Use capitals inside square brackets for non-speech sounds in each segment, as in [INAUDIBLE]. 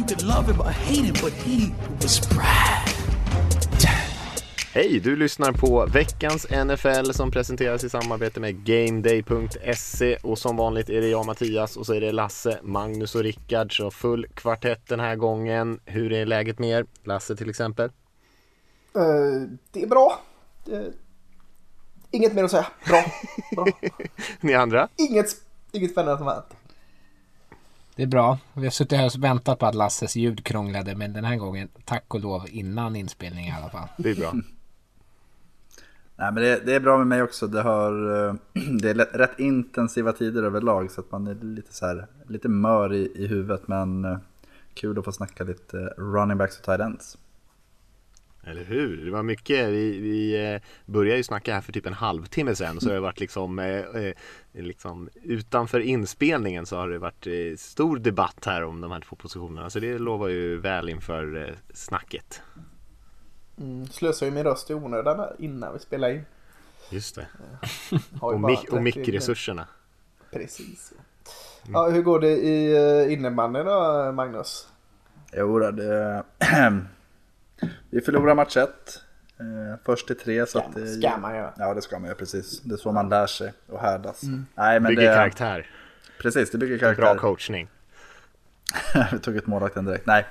You could love him or hate him, but he was Brad. Hej, du lyssnar på veckans NFL som presenteras i samarbete med GameDay.se och som vanligt är det jag Mattias och så är det Lasse, Magnus och Rickard så full kvartett den här gången. Hur är läget med er? Lasse till exempel? Eh, det är bra. Eh, inget mer att säga. Bra. bra. [LAUGHS] Ni andra? Inget, inget spännande som har hänt. Det är bra. Vi har suttit här och väntat på att Lasses ljud krånglade men den här gången tack och lov innan inspelning i alla fall. Det är bra. [LAUGHS] Nej, men det, det, är bra med mig också. Det, har, eh, [CLEARS THROAT] det är rätt intensiva tider överlag så att man är lite, så här, lite mör i, i huvudet. Men eh, kul att få snacka lite running backs och tight ends. Eller hur? Det var mycket. Vi, vi eh, började ju snacka här för typ en halvtimme sedan så det har varit liksom, eh, liksom utanför inspelningen så har det varit eh, stor debatt här om de här två positionerna så det lovar ju väl inför eh, snacket. Mm, slösar ju min röst i onödan innan vi spelar in. Just det. och, mic och mickresurserna. Precis. Mm. Ja, hur går det i uh, innebandy då, Magnus? Jo, det... [CLEARS THROAT] vi förlorar match ett. Uh, först till tre. Så ska, att det, ska man göra. Ja, det ska man göra precis. Det är så man lär sig och härdas. Mm. Nej, men bygger det, karaktär. Precis, det bygger karaktär. Bra coachning. [LAUGHS] vi tog ut målvakten direkt. Nej.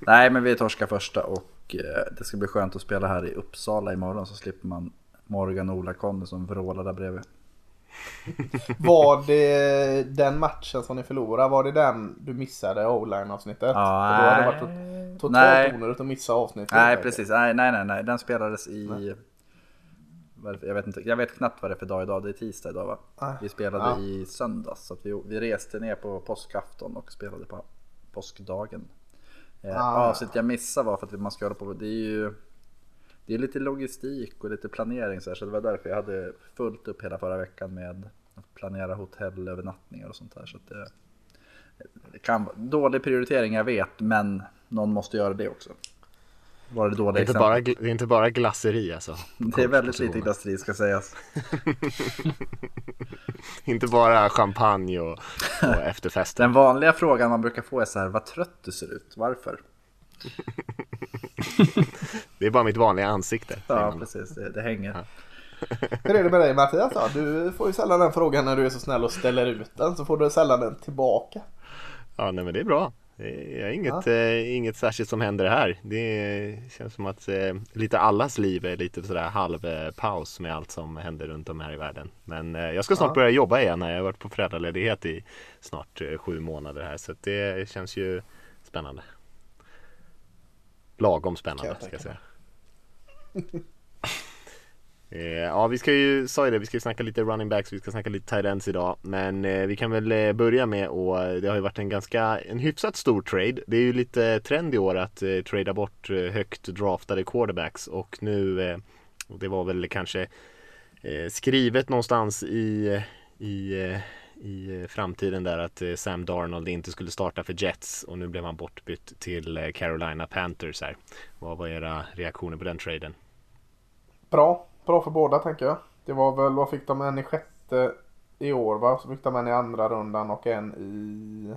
Nej, men vi torskar första och Eh, det ska bli skönt att spela här i Uppsala imorgon så slipper man Morgan och Ola Conny som vrålar där bredvid. [LAUGHS] Var det den matchen som ni förlorade, var det den du missade o-line avsnittet? Ja, då hade det varit totalt nej. onödigt att missa avsnittet. Nej precis, nej nej nej, nej. den spelades i nej. Jag vet, inte, jag vet knappt vad det är för dag idag, det är tisdag idag va? Nej. Vi spelade ja. i söndags så vi, vi reste ner på påskafton och spelade på påskdagen. Eh, ah. Avsnitt jag missade var för att man ska hålla på, det är ju det är lite logistik och lite planering så, här, så det var därför jag hade fullt upp hela förra veckan med att planera hotellövernattningar och sånt där. Så det, det kan vara dålig prioritering, jag vet, men någon måste göra det också. Var det, dåliga det, är inte bara, det är inte bara glasseri alltså? Det är väldigt lite glasseri ska sägas. [LAUGHS] inte bara champagne och, och [LAUGHS] efterfester. Den vanliga frågan man brukar få är så här, vad trött du ser ut, varför? [LAUGHS] det är bara mitt vanliga ansikte. Ja, precis, det, det hänger. Ja. [LAUGHS] Hur är det med dig Mattias? Ja, du får ju sällan den frågan när du är så snäll och ställer ut den så får du sällan den tillbaka. Ja, nej men det är bra. Det är inget, ja. eh, inget särskilt som händer här. Det känns som att eh, lite allas liv är lite sådär halvpaus med allt som händer runt om här i världen. Men eh, jag ska snart ja. börja jobba igen. Jag har varit på föräldraledighet i snart eh, sju månader här så det känns ju spännande. Lagom spännande ska jag säga. [LAUGHS] Eh, ja, vi ska ju, sa ju det, vi ska snacka lite running backs, vi ska snacka lite tight ends idag. Men eh, vi kan väl eh, börja med och det har ju varit en ganska, en hyfsat stor trade. Det är ju lite trend i år att eh, trada bort eh, högt draftade quarterbacks och nu, eh, det var väl kanske skrivet någonstans i, i i framtiden där att Sam Darnold inte skulle starta för Jets och nu blev han bortbytt till Carolina Panthers här. Vad var era reaktioner på den traden? Bra, bra för båda tänker jag. Det var väl, vad fick de en i sjätte i år va? Så fick de en i andra rundan och en i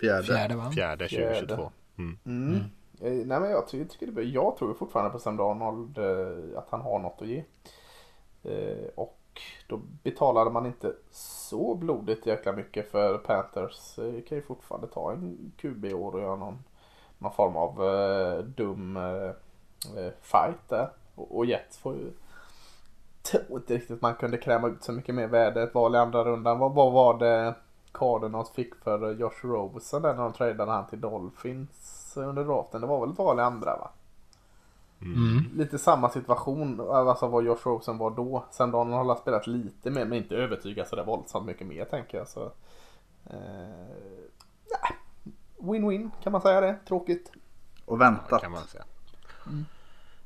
fjärde. Fjärde, va? fjärde 2022. Mm. Mm. Mm. Eh, nej men jag tycker, det, jag tror fortfarande på Sam Darnold eh, att han har något att ge. Eh, och då betalade man inte så blodigt jäkla mycket för Panthers. Det kan ju fortfarande ta en QB i år och göra någon, någon form av eh, dum eh, eh fight där. Och, och Jets får ju tror inte riktigt man kunde kräma ut så mycket mer värde ett val i andra rundan. Vad, vad var det Cardinals fick för Josh Rosen där när de tradade han till Dolphins under draften? Det var väl ett val i andra va? Mm. Lite samma situation, alltså vad Josh Rosen var då. Sen då har han spelat lite mer men inte övertygat sådär våldsamt mycket mer tänker jag. Så, eh, Win-win kan man säga det, tråkigt. och väntat. Kan man säga. Mm.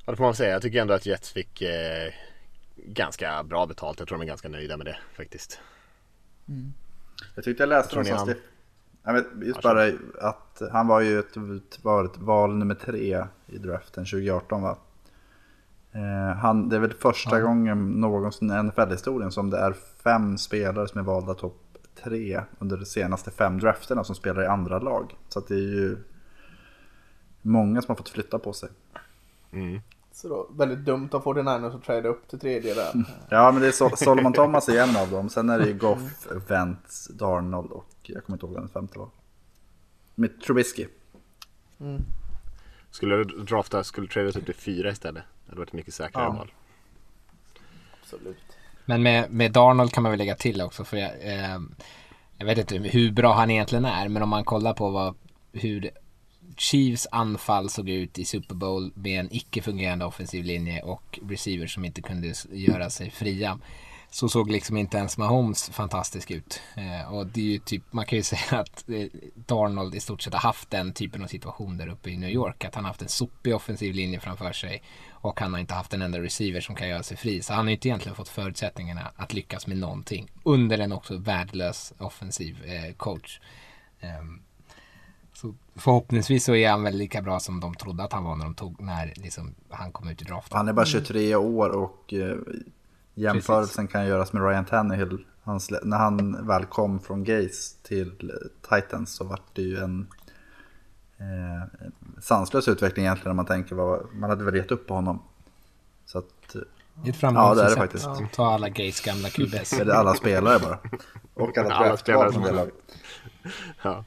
Ja, det får man säga. Jag tycker ändå att Jets fick eh, ganska bra betalt. Jag tror de är ganska nöjda med det faktiskt. Mm. Jag tyckte jag läste någonstans det. Jag vet, just bara att han var ju ett, var ett val nummer tre i draften 2018 va? Eh, han, det är väl första ja. gången någonsin i NFL-historien som det är fem spelare som är valda topp tre under de senaste fem drafterna som spelar i andra lag. Så det är ju många som har fått flytta på sig. Mm. Så då, väldigt dumt av 49ers att trada upp till tredje där. [LAUGHS] Ja, men det är Sol Solomon Thomas är en av dem. Sen är det ju Goff, Vents, Darnold och jag kommer inte ihåg den femte var. Med Trubisky. Mm. Skulle du drafta, skulle du trada upp till fyra istället? Det hade varit mycket säkrare ja. val. Absolut. Men med, med Darnold kan man väl lägga till också. För jag, eh, jag vet inte hur bra han egentligen är. Men om man kollar på vad, hur Chiefs anfall såg ut i Super Bowl med en icke-fungerande offensiv linje och receivers som inte kunde göra sig fria. Så såg liksom inte ens Mahomes fantastisk ut. Eh, och det är ju typ, man kan ju [LAUGHS] säga att eh, Darnold i stort sett har haft den typen av situation där uppe i New York. Att han har haft en sopig offensiv linje framför sig och han har inte haft en enda receiver som kan göra sig fri. Så han har inte egentligen fått förutsättningarna att lyckas med någonting under en också värdelös offensiv eh, coach. Um, så förhoppningsvis så är han väl lika bra som de trodde att han var när, de tog, när liksom, han kom ut i draften. Han är bara 23 år och eh, jämförelsen Precis. kan göras med Ryan Tannehill. Hans, när han väl kom från Gaze till Titans så var det ju en eh, sanslös utveckling egentligen när man tänker vad man hade väl gett upp på honom. Så att, det är ett ja, det är det faktiskt. Ja. Ta alla Gates gamla QBS. Det är alla spelare bara. Och alla, alla spelare som är ja.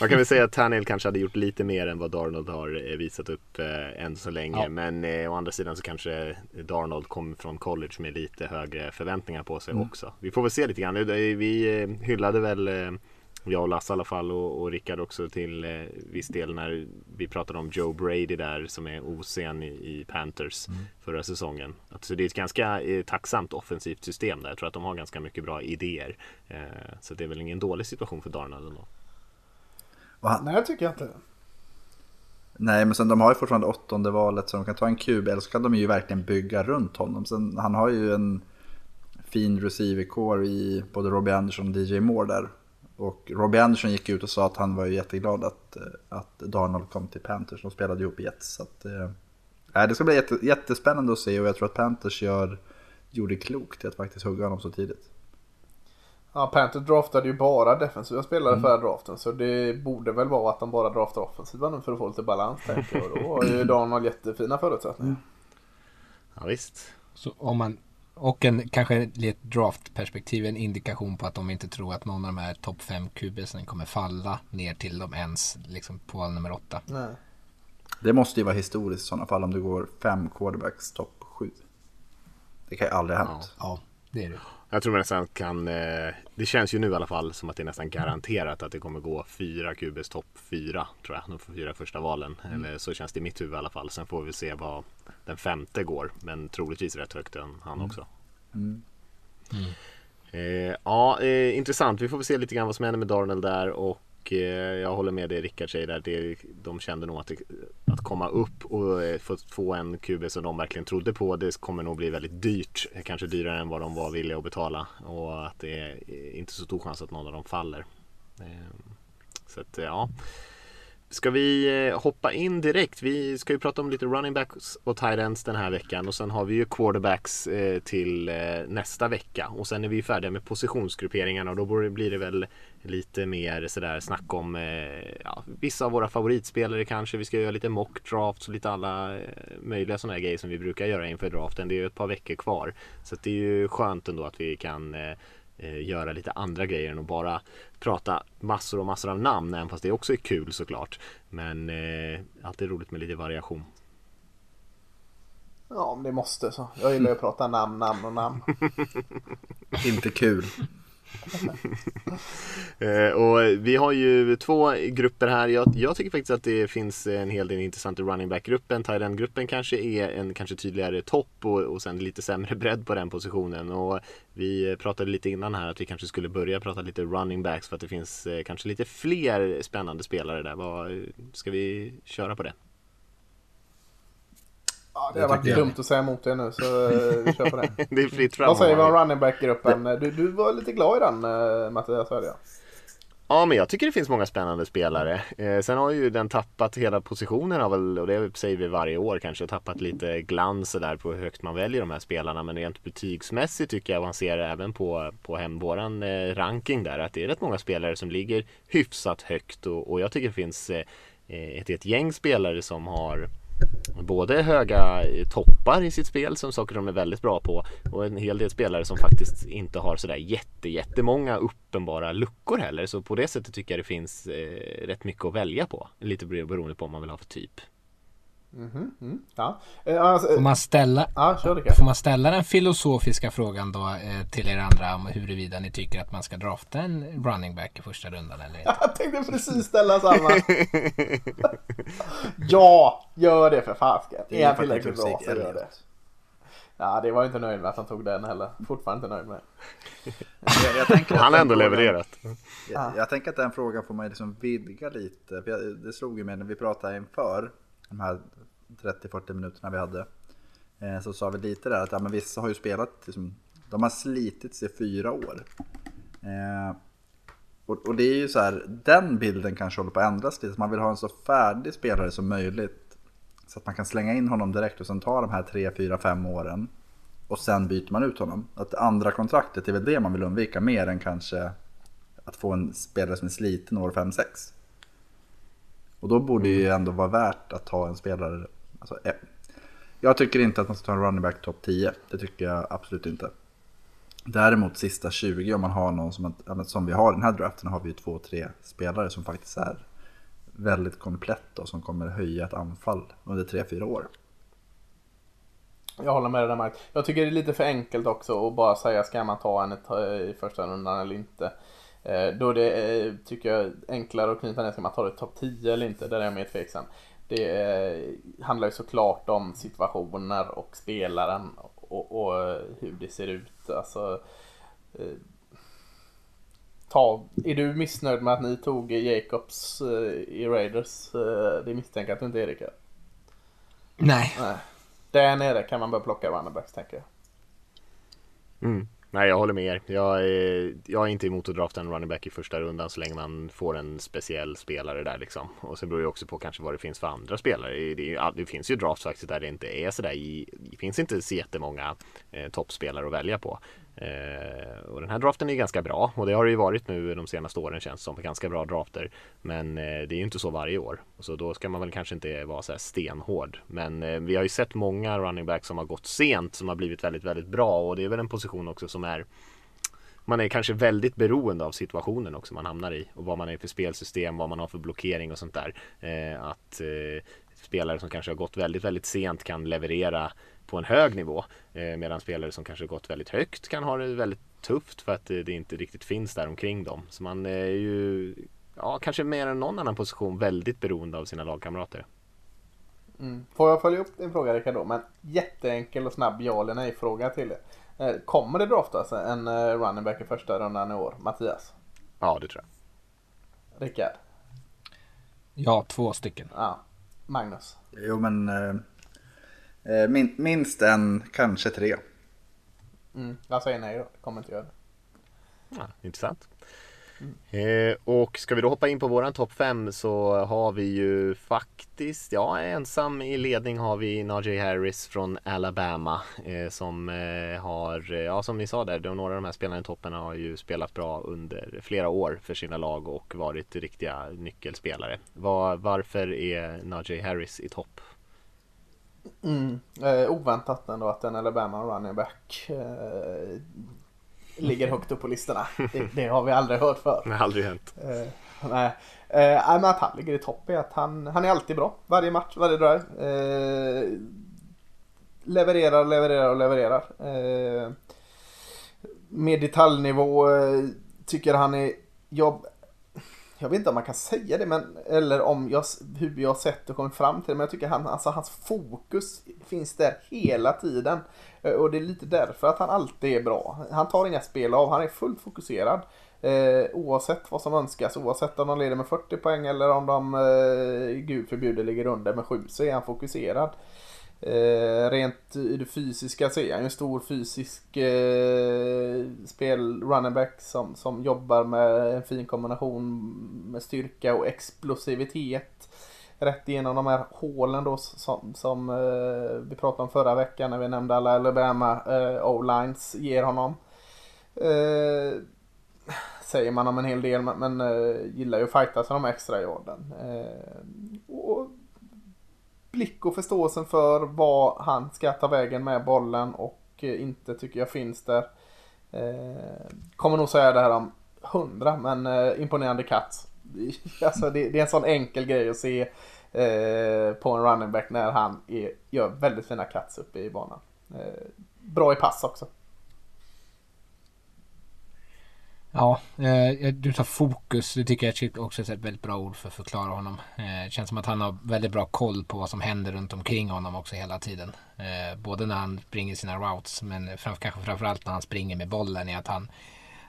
Man kan väl säga att Tannehill kanske hade gjort lite mer än vad Darnold har eh, visat upp eh, än så länge. Ja. Men eh, å andra sidan så kanske Darnold kom från college med lite högre förväntningar på sig mm. också. Vi får väl se lite grann. Vi eh, hyllade väl jag och Lasse i alla fall och, och Rickard också till eh, viss del när vi pratade om Joe Brady där som är osen i, i Panthers mm. förra säsongen. Alltså det är ett ganska eh, tacksamt offensivt system där. Jag tror att de har ganska mycket bra idéer. Eh, så det är väl ingen dålig situation för Darnold ändå. Han... Nej, jag tycker inte Nej, men sen de har ju fortfarande åttonde valet så de kan ta en QB eller så kan de ju verkligen bygga runt honom. Sen, han har ju en fin receiver-core i både Robbie Anderson och DJ Moore där. Och Robbie Anderson gick ut och sa att han var jätteglad att, att Darnold kom till Panthers. De spelade ihop i Jets. Så att, eh, det ska bli jätte, jättespännande att se och jag tror att Panthers gör, gjorde klokt i att faktiskt hugga honom så tidigt. Ja, Panthers draftade ju bara defensiva spelare mm. förra draften. Så det borde väl vara att de bara draftar offensiva nu för att få lite balans tänker jag. Och då har ju [CLEARS THROAT] Darnold jättefina förutsättningar. Mm. Ja, visst. Så om man och en, kanske i ett draftperspektiv en indikation på att de inte tror att någon av de här topp 5 QBsen kommer falla ner till dem ens liksom på nummer 8. Det måste ju vara historiskt i sådana fall om du går fem quarterbacks topp 7. Det kan ju aldrig ha hänt. Ja, ja det är det. Jag tror nästan kan, eh, det känns ju nu i alla fall som att det är nästan garanterat att det kommer gå fyra QBs topp fyra tror jag, de fyra första valen. Mm. Eller så känns det i mitt huvud i alla fall. Sen får vi se vad den femte går, men troligtvis rätt högt än han mm. också. Mm. Mm. Eh, ja, eh, intressant. Vi får väl se lite grann vad som händer med Darnell där och Eh, jag håller med det Rickard säger där. Det, de kände nog att, det, att komma upp och eh, få, få en QB som de verkligen trodde på. Det kommer nog bli väldigt dyrt. Kanske dyrare än vad de var villiga att betala. Och att det är inte så stor chans att någon av dem faller. Eh, så att eh, ja. Ska vi eh, hoppa in direkt? Vi ska ju prata om lite running backs och tight ends den här veckan och sen har vi ju quarterbacks eh, till eh, nästa vecka och sen är vi färdiga med positionsgrupperingarna och då blir det väl lite mer sådär snack om ja, vissa av våra favoritspelare kanske. Vi ska göra lite mock drafts och lite alla möjliga sådana här grejer som vi brukar göra inför draften. Det är ju ett par veckor kvar så det är ju skönt ändå att vi kan eh, göra lite andra grejer än att bara prata massor och massor av namn, även fast det också är kul såklart. Men eh, alltid roligt med lite variation. Ja, om det måste så. Jag gillar att prata namn, namn och namn. [LAUGHS] [LAUGHS] Inte kul. [LAUGHS] Eh, och vi har ju två grupper här. Jag, jag, tycker faktiskt att det finns en hel del intressant i running back-gruppen. Tyrend-gruppen kanske är en kanske tydligare topp och, och sen lite sämre [LAUGHS] bredd på den positionen. Och vi pratade lite innan här att vi kanske skulle börja prata lite running backs för att det finns eh, kanske lite fler spännande spelare där. Vad, ska vi köra på det? Ja, det har varit dumt att säga emot det nu så eh, vi kör på det. [LAUGHS] det är fritt fram. Vad säger vi om running back-gruppen? Du, du var lite glad i den eh, Mattias, hörde jag. Ja, men jag tycker det finns många spännande spelare. Eh, sen har ju den tappat hela positionen har väl, och det säger vi varje år kanske, tappat lite glans där på hur högt man väljer de här spelarna. Men rent betygsmässigt tycker jag man ser även på, på hem, våran eh, ranking där att det är rätt många spelare som ligger hyfsat högt och, och jag tycker det finns eh, ett, ett gäng spelare som har både höga eh, toppar i sitt spel som saker de är väldigt bra på och en hel del spelare som faktiskt inte har sådär jätte, jättemånga uppenbara luckor heller. Så på det sättet tycker jag det finns eh, rätt mycket att välja på. Lite beroende på vad man vill ha för typ. Mm mm. Ja. Eh, alltså, får, man ställa, ja, får man ställa den filosofiska frågan då eh, till er andra om huruvida ni tycker att man ska drafta en running back i första rundan eller inte? [LAUGHS] Jag tänkte precis ställa samma. [LAUGHS] ja, gör det för fasken. Är han tillräckligt bra så gör det. Ja, det var inte nöjd med att han tog den heller. Fortfarande inte nöjd med. jag, jag [LAUGHS] han har ändå frågan, levererat. Jag, jag, tänker att den frågan får man liksom vidga lite. För det slog ju mig när vi pratade inför de här 30-40 minuterna vi hade. Eh, så sa vi lite där att ja, men vissa har ju spelat, liksom, de har slitit sig fyra år. Eh, och, och, det är ju så här, den bilden kanske håller på att ändras lite. Man vill ha en så färdig spelare som möjligt. Så att man kan slänga in honom direkt och sen ta de här 3, 4, 5 åren. Och sen byter man ut honom. Att andra kontraktet är väl det man vill undvika mer än kanske att få en spelare som är sliten år 5-6. Och då borde det ju ändå vara värt att ta en spelare Alltså, eh, jag tycker inte att man ska ta en running back topp 10. Det tycker jag absolut inte. Däremot sista 20 om man har någon som, som vi har i den här draften har vi ju två, tre spelare som faktiskt är väldigt komplett och som kommer höja ett anfall under 3-4 år. Jag håller med dig där Mark. Jag tycker det är lite för enkelt också att bara säga ska man ta en i första rundan eller inte. Eh, då det är, tycker jag enklare att knyta ner, ska man ta det topp 10 eller inte? Där är jag mer tveksam. Det eh, handlar ju såklart om situationer och spelaren och, och eh, hur det ser ut. Alltså, eh, ta, är du missnöjd med att ni tog Jacobs i Raiders? Det misstänker att du inte är Erika. Nej. Nej. Där nere kan man börja plocka runnerbacks tänker jag. Mm. Nej, jag håller med er. Jag är, jag är inte emot att drafta en running back i första rundan så länge man får en speciell spelare där liksom. Och sen beror det också på kanske vad det finns för andra spelare. Det, är, det finns ju drafts faktiskt där det inte är sådär. Det finns inte så jättemånga eh, toppspelare att välja på. Eh, och den här draften är ganska bra och det har det ju varit nu de senaste åren känns som ganska bra drafter. Men eh, det är ju inte så varje år. Så då ska man väl kanske inte vara så här stenhård. Men eh, vi har ju sett många running backs som har gått sent som har blivit väldigt, väldigt bra och det är väl en position också som är man är kanske väldigt beroende av situationen också man hamnar i och vad man är för spelsystem, vad man har för blockering och sånt där. Eh, att eh, spelare som kanske har gått väldigt, väldigt sent kan leverera på en hög nivå. Eh, medan spelare som kanske gått väldigt högt kan ha det väldigt tufft för att det inte riktigt finns där omkring dem. Så man är ju, ja kanske mer än någon annan position väldigt beroende av sina lagkamrater. Mm. Får jag följa upp din fråga Rickard då? Men jätteenkel och snabb ja eller nej fråga till det. Eh, kommer det draftas en eh, running back i första rundan i år? Mattias? Ja, det tror jag. Rickard? Ja, två stycken. Ja. Magnus? Jo, men Eh, min, minst en, kanske tre. Mm, jag säger nej då, kommer inte göra det. Ja, intressant. Mm. Eh, och ska vi då hoppa in på våran topp 5 så har vi ju faktiskt, ja ensam i ledning har vi Najee Harris från Alabama eh, som eh, har, eh, ja som ni sa där, några av de här spelarna i toppen har ju spelat bra under flera år för sina lag och varit riktiga nyckelspelare. Var, varför är Najee Harris i topp? Mm. Eh, oväntat ändå att en Alabama running back eh, ligger högt upp på listorna. Det, det, har vi aldrig hört. Det har aldrig hänt. Eh, nej. Eh, men att han ligger i topp är att han, han är alltid bra. Varje match, varje drive. Eh, levererar, levererar och levererar. Eh, med detaljnivå eh, tycker han är... Jag jag vet inte om man kan säga det, men, eller om jag, hur jag har sett och kommit fram till det, men jag tycker han, alltså, hans fokus finns där hela tiden. Eh, och det är lite därför att han alltid är bra. Han tar inga spel av, han är fullt fokuserad. Eh, oavsett vad som önskas, oavsett om de leder med 40 poäng eller om de, eh, gud förbjuder, ligger under med 7 så är han fokuserad. Eh, rent i det fysiska så är han ju en stor fysisk eh, spel running back som, som jobbar med en fin kombination med styrka och explosivitet. Rätt igenom de här hålen då som, som eh, vi pratade om förra veckan när vi nämnde alla Alabama eh, O-lines ger honom. Eh, säger man om en hel del men, men eh, gillar ju att fightas de extra jorden. Eh, Blick och förståelsen för vad han ska ta vägen med bollen och eh, inte tycker jag finns där. Eh, kommer nog säga det här om hundra men eh, imponerande katt. [LAUGHS] Alltså det, det, är en sån enkel grej att se på en running back när han är, gör väldigt fina cuts uppe i banan. Bra i pass också. Ja, eh, eh, du tar fokus. Det tycker jag också är ett väldigt bra ord för att förklara honom. Eh, det känns som att han har väldigt bra koll på vad som händer runt omkring honom också hela tiden. Eh, både när han springer sina routes men framför, kanske framförallt när han springer med bollen är att han,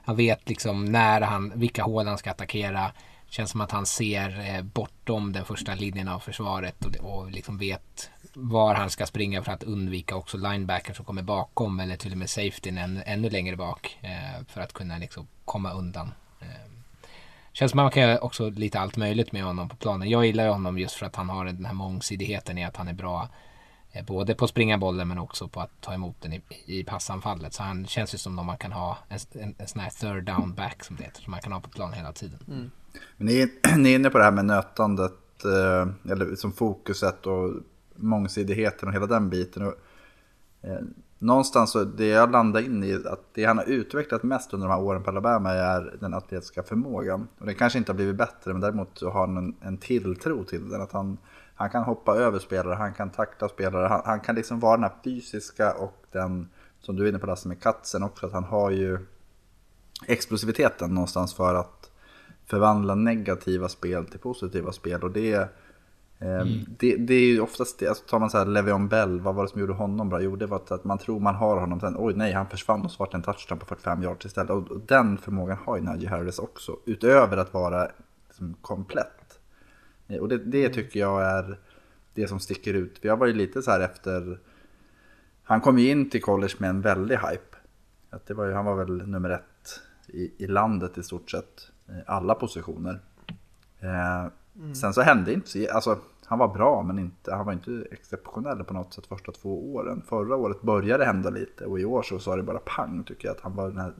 han vet liksom när han, vilka hål han ska attackera. Känns som att han ser eh, bortom den första linjen av försvaret och, och liksom vet var han ska springa för att undvika också linebacker som kommer bakom eller till och med safetyn än, ännu längre bak eh, för att kunna liksom komma undan. Eh, känns som att man kan göra också lite allt möjligt med honom på planen. Jag gillar ju honom just för att han har den här mångsidigheten i att han är bra eh, både på att springa bollen men också på att ta emot den i, i passanfallet. Så han känns ju som om man kan ha en, en, en sån här third down back som det heter, som man kan ha på plan hela tiden. Mm. Men ni, [CLEARS THROAT] ni är inne på det här med nötandet, eh, eller som fokuset och mångsidigheten och hela den biten. Och, eh, någonstans så det jag landar in i att det han har utvecklat mest under de här åren på Alabama är den atletiska förmågan. Och det kanske inte har blivit bättre men däremot så har han en, en tilltro till den. Att han, han kan hoppa över spelare, han kan takta spelare, han, han, kan liksom vara den här fysiska och den som du är inne på Lasse med katsen också, att han har ju explosiviteten någonstans för att förvandla negativa spel till positiva spel. Och det mm. Det, det, är ju oftast det, alltså tar man så här Le'Veon Bell, vad var det som gjorde honom bra? Jo, det var att man tror man har honom, sen oj nej, han försvann och så vart en touchdown på 45 yards istället. Och, och den förmågan har ju Najee Harris också, utöver att vara liksom, komplett. Eh, och det, det mm. tycker jag är det som sticker ut. Vi har varit lite så här efter, han kom ju in till college med en väldig hype. Att det var ju, han var väl nummer ett i, i landet i stort sett, alla positioner. Eh, Mm. Sen så hände inte så, alltså han var bra men inte, han var inte exceptionell på något sätt första två åren. Förra året började det hända lite och i år så sa det bara pang tycker jag att han var den här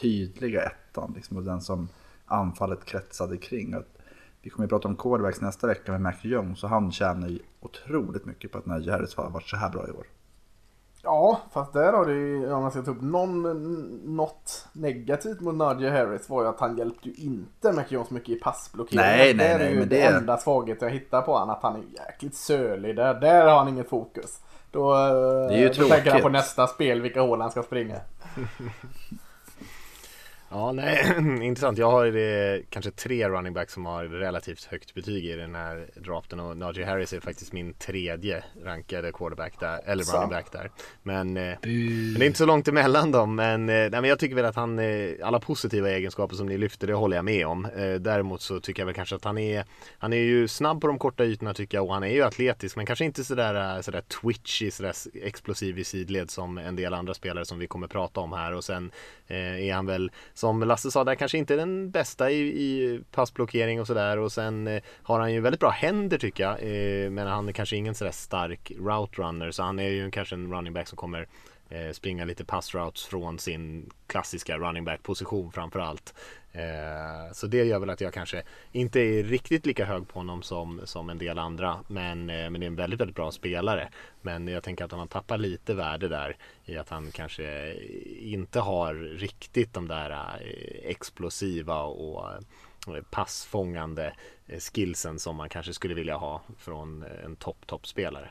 tydliga ettan liksom, och den som anfallet kretsade kring. Att vi kommer att prata om quarterbacks nästa vecka med Mac Jones och han tjänar ju otroligt mycket på att Najee Harris har varit så här bra i år. Ja, fast där har det om man ska ta upp någon, något negativt mot Najee Harris var ju att han hjälpte ju inte McJones mycket i passblockering. Nej, nej, det nej. är ju men det enda svaghet jag hittar på honom, att han är jäkligt sölig där. Där har han inget fokus. Då, det är ju då tänker han på nästa spel, vilka hål han ska springa. [LAUGHS] Ja, nej, [CLEARS THROAT] intressant. Jag har eh, kanske tre running backs som har relativt högt betyg i den här draften och Najee Harris är faktiskt min tredje rankade quarterback där, eller så. running back där. Men, eh, men, det är inte så långt emellan dem. Men, eh, nej, men jag tycker väl att han, eh, alla positiva egenskaper som ni lyfter, det håller jag med om. Eh, däremot så tycker jag väl kanske att han är, han är ju snabb på de korta ytorna tycker jag och han är ju atletisk men kanske inte sådär, eh, sådär twitchy, sådär explosiv i sidled som en del andra spelare som vi kommer prata om här och sen är han väl som Lasse sa där kanske inte är den bästa i, i passblockering och sådär. Och sen eh, har han ju väldigt bra händer tycker jag. Eh, men han är kanske ingen sådär stark route runner så han är ju kanske en running back som kommer eh, springa lite passroutes från sin klassiska running back position framförallt. Eh, så det gör väl att jag kanske inte är riktigt lika hög på honom som, som en del andra. Men, eh, men det är en väldigt, väldigt bra spelare. Men jag tänker att han tappar lite värde där i att han kanske inte har riktigt de där eh, explosiva och eh, passfångande eh, skillsen som man kanske skulle vilja ha från en topp, toppspelare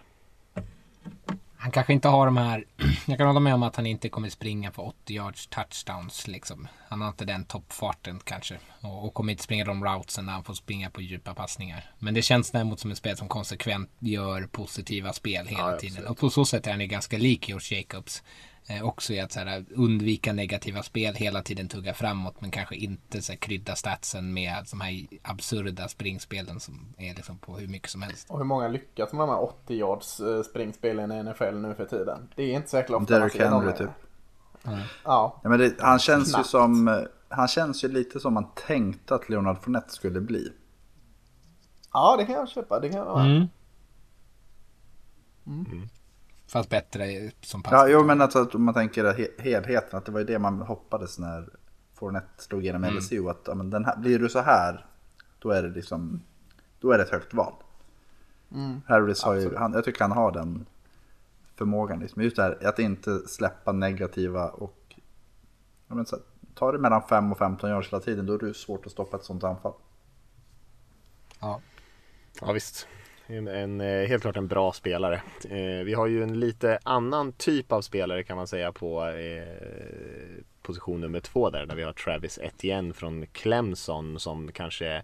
han kanske inte har de här, [CLEARS THROAT] jag kan hålla med om att han inte kommer springa för 80 yards touchdowns liksom. Han har inte den toppfarten kanske. Och, och kommer inte springa de routesen när han får springa på djupa passningar. Men det känns däremot som ett spel som konsekvent gör positiva spel hela ja, tiden. Och på så sätt är han ju ganska lik George Jacobs. Eh, också i att så här, undvika negativa spel, hela tiden tugga framåt men kanske inte så här, krydda statsen med de här absurda springspelen som är liksom på hur mycket som helst. Och hur många lyckas med de här 80 yards eh, springspelen i NFL nu för tiden? Det är inte så jäkla ofta Derrick Henry typ. Mm. Ja. ja men det, han känns Knappt. ju som, han känns ju lite som man tänkte att Leonard Fournette skulle bli. Ja det kan jag köpa, det kan jag mm. Mm. Fast bättre som pass. Ja, jo, men alltså, om man tänker helheten, att det var ju det man hoppades när Fournette slog igenom mm. LSU. Att ja, men den här, blir du så här, då är det liksom, då är det ett högt val. Mm. Harris har ju, han, jag tycker han har den förmågan. Liksom. Just det här, att inte släppa negativa och ja, men så, tar det mellan 5 och 15 yards hela tiden, då är det svårt att stoppa ett sånt anfall. Ja, ja visst en, en, helt klart en bra spelare. Eh, vi har ju en lite annan typ av spelare kan man säga på eh, position nummer två där, där vi har Travis Etienne från Clemson som kanske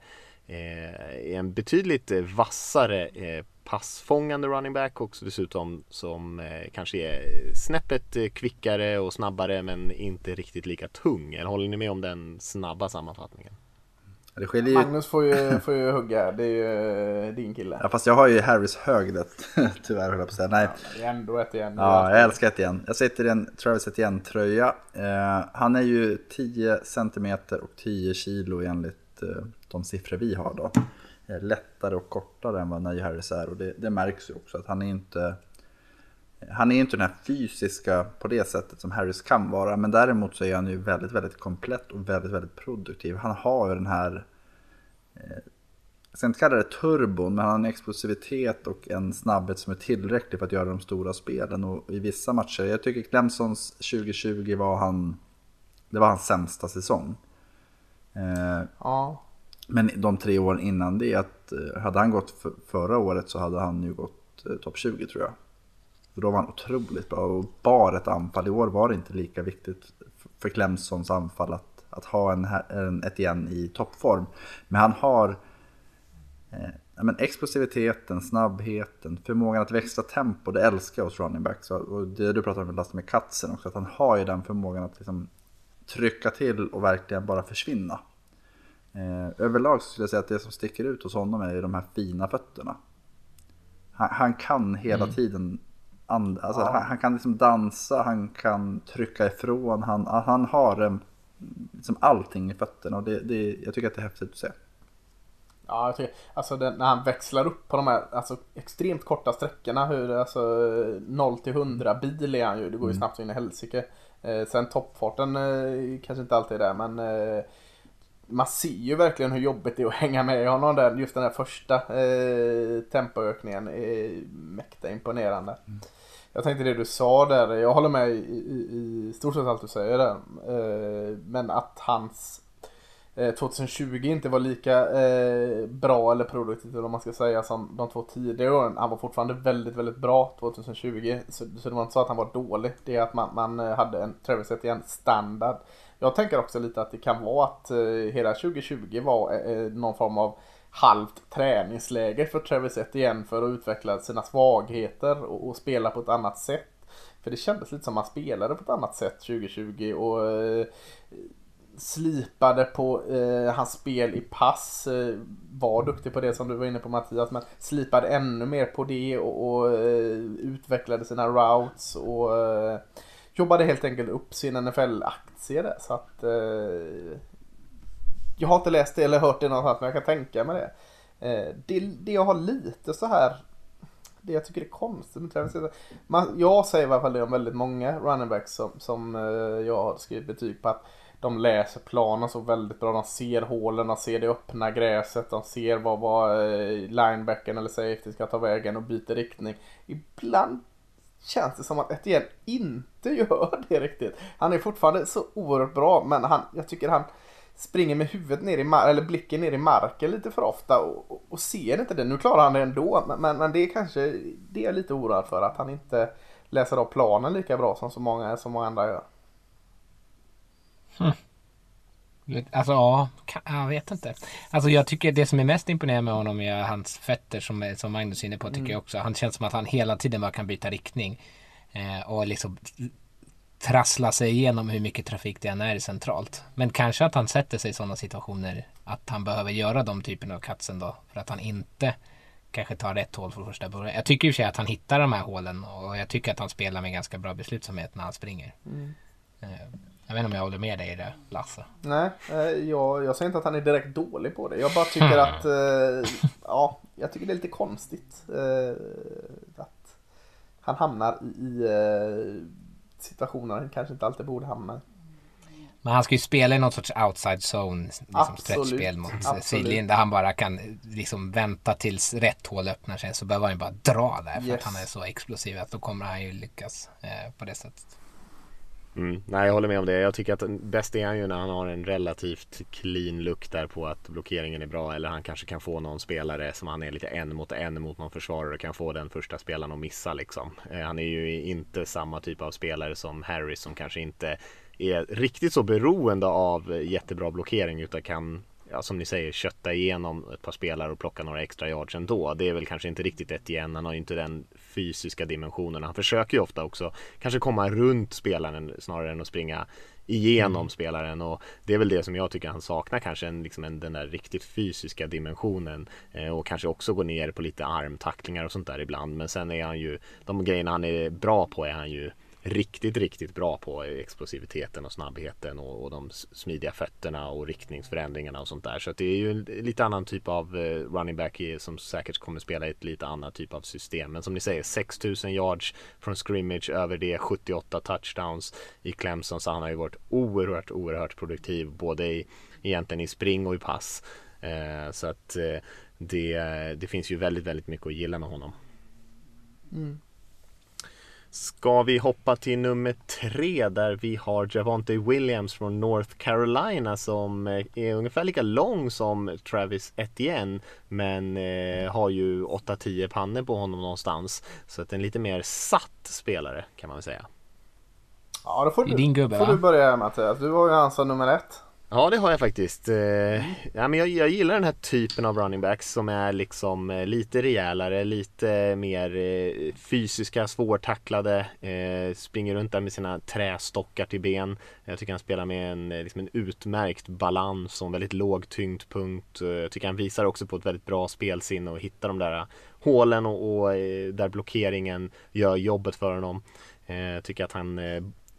eh, är en betydligt vassare eh, passfångande running back och dessutom som kanske är snäppet kvickare och snabbare men inte riktigt lika tung. Eller håller ni med om den snabba sammanfattningen? Det skiljer ju... Magnus får ju, får ju hugga, det är ju eh, din kille. Ja fast jag har ju Harris högret, [LAUGHS] tyvärr höll jag på att säga. Nej. Ja, ändå ett igen. Ja, jag älskar ett igen. Jag sitter i en Travis ett igen tröja. Eh, han är ju 10 cm och 10 kilo enligt eh, de siffror vi har då. Eh, lättare och kortare än vad Najee Harris är och det, det märks ju också att han är inte han är inte den här fysiska på det sättet som Harris kan vara, men däremot så är han ju väldigt, väldigt komplett och väldigt, väldigt produktiv. Han har ju den här, eh, jag ska inte kalla det turbon, men han har en explosivitet och en snabbhet som är tillräcklig för att göra de stora spelen. Och i vissa matcher, jag tycker Clemsons 2020 var han, det var hans sämsta säsong. Eh, ja. Men de tre åren innan det, att eh, hade han gått för, förra året så hade han ju gått topp 20 tror jag. För då var han otroligt bra och bar ett anfall. I år var det inte lika viktigt för Clemsons anfall att, att ha en, en, ett igen i toppform. Men han har eh, men explosiviteten, snabbheten, förmågan att växla tempo. Det älskar jag hos running backs. Och det du pratar om Lasse med Katzen också, att han har ju den förmågan att liksom trycka till och verkligen bara försvinna. Eh, överlag skulle jag säga att det som sticker ut hos honom är de här fina fötterna. Han, han kan hela mm. tiden And, alltså, ja. han, han, kan liksom dansa, han kan trycka ifrån, han, han har um, liksom allting i fötterna och det, det, jag tycker att det är häftigt att se. Ja, jag tycker, alltså det, när han växlar upp på de här alltså, extremt korta sträckorna, hur, alltså 0 till 100 bil är han ju, det går ju mm. snabbt in i helsike. Eh, sen toppfarten eh, kanske inte alltid är där, men eh, man ser ju verkligen hur jobbigt det är att hänga med honom där. Just den här första eh, tempoökningen är mäkta imponerande. Mm. Jag tänkte det du sa där, jag håller med i, i, i stort sett allt du säger där. Eh, men att hans eh, 2020 inte var lika eh, bra eller produktivt eller man ska säga som de två tidigare åren. Han var fortfarande väldigt, väldigt bra 2020. Så, så det var inte så att han var dålig. Det är att man, man hade en Travis igen standard. Jag tänker också lite att det kan vara att hela 2020 var någon form av halvt träningsläger för Travis Etienne för att utveckla sina svagheter och, och, spela på ett annat sätt. För det kändes lite som att han spelade på ett annat sätt 2020 och eh, slipade på eh, hans spel i pass. Eh, var duktig på det som du var inne på Mattias men slipade ännu mer på det och, och eh, utvecklade sina routes och eh, jobbade helt enkelt upp sin NFL-aktie där. Så att eh, jag har inte läst det eller hört det någonstans men jag kan tänka mig det. Eh, det, det jag har lite så här det jag tycker är konstigt med Travis man, Jag säger i alla fall det om väldigt många running backs som, som eh, jag har skrivit betyg på att de läser planen så väldigt bra. De ser hålen, de ser det öppna gräset, de ser vad, vad eh, linebacken eller safety ska ta vägen och byter riktning. Ibland känns det som att Etienne inte [LAUGHS] gör det riktigt. Han är fortfarande så oerhört bra men han, jag tycker han springer med huvudet ner i mar- eller blicken ner i marken lite för ofta och, och, och ser inte det. Nu klarar han det ändå men, men det är kanske det är jag lite oroad för att han inte läser av planen lika bra som så många, som många andra gör. Hmm. Alltså ja, jag vet inte. Alltså jag tycker det som är mest imponerande med honom är hans fötter som, som Magnus är inne på tycker mm. jag också. Han känns som att han hela tiden bara kan byta riktning. Eh, och liksom trassla sig igenom hur mycket trafik det än är centralt. Men kanske att han sätter sig i sådana situationer att han behöver göra de typerna av cutsen då. För att han inte kanske tar rätt hål från första början. Jag tycker i och för sig att han hittar de här hålen och jag tycker att han spelar med ganska bra beslutsamhet när han springer. Mm. Eh, jag vet inte om jag håller med dig i det Lasse. Nej, eh, jag, jag säger inte att han är direkt dålig på det. Jag bara tycker [LAUGHS] att, eh, ja, jag tycker det är lite konstigt. att han hamnar i situationer han kanske inte alltid borde hamna i. Men han ska ju spela i något sorts outside zone, liksom stretchspel mot sidlinjen där han bara kan liksom vänta tills rätt hål öppnar sig så behöver han ju bara dra där för yes. att han är så explosiv att då kommer han ju lyckas eh, på det sättet. Mm. Nej, jag håller med om det. Jag tycker att bäst är han ju när han har en relativt clean look där på att blockeringen är bra eller han kanske kan få någon spelare som han är lite en mot en mot någon försvarare och kan få den första spelaren att missa liksom. Eh, han är ju inte samma typ av spelare som Harris som kanske inte är riktigt så beroende av eh, jättebra blockering utan kan ja, som ni säger, kötta igenom ett par spelare och plocka några extra yards ändå. Det är väl kanske inte riktigt ett igen. Han har ju inte den fysiska dimensionen. Han försöker ju ofta också kanske komma runt spelaren snarare än att springa igenom mm. spelaren och det är väl det som jag tycker han saknar kanske en, liksom en, den där riktigt fysiska dimensionen eh, och kanske också gå ner på lite armtacklingar och sånt där ibland men sen är han ju de grejerna han är bra på är han ju riktigt, riktigt bra på explosiviteten och snabbheten och, och de smidiga fötterna och riktningsförändringarna och sånt där. Så det är ju en lite annan typ av eh, running back som säkert kommer spela i ett lite annat typ av system. Men som ni säger, 6000 yards från scrimmage över det, 78 touchdowns i Clemson. Så han har ju varit oerhört, oerhört produktiv både i egentligen i spring och i pass. Eh, så att eh, det, det finns ju väldigt, väldigt mycket att gilla med honom. Mm. Ska vi hoppa till nummer tre där vi har Javonte Williams från North Carolina som eh, är ungefär lika lång som Travis Etienne men eh, har ju 8-10 pannor på honom någonstans. Så att en lite mer satt spelare kan man väl säga. Ja, då får du, din gubbe, får du börja Mattias. Du var ju hans nummer ett. Ja det har jag faktiskt. Eh, ja, men jag, jag, gillar den här typen av running backs som är liksom eh, lite rejälare, lite mer eh, fysiska, svårtacklade, springer runt där med sina trästockar till ben. Jag tycker han spelar med en, liksom en utmärkt balans och en väldigt låg tyngdpunkt. Jag tycker han visar också på ett väldigt bra spelsinne och hittar de där hålen och, och där blockeringen gör jobbet för honom. Jag tycker att han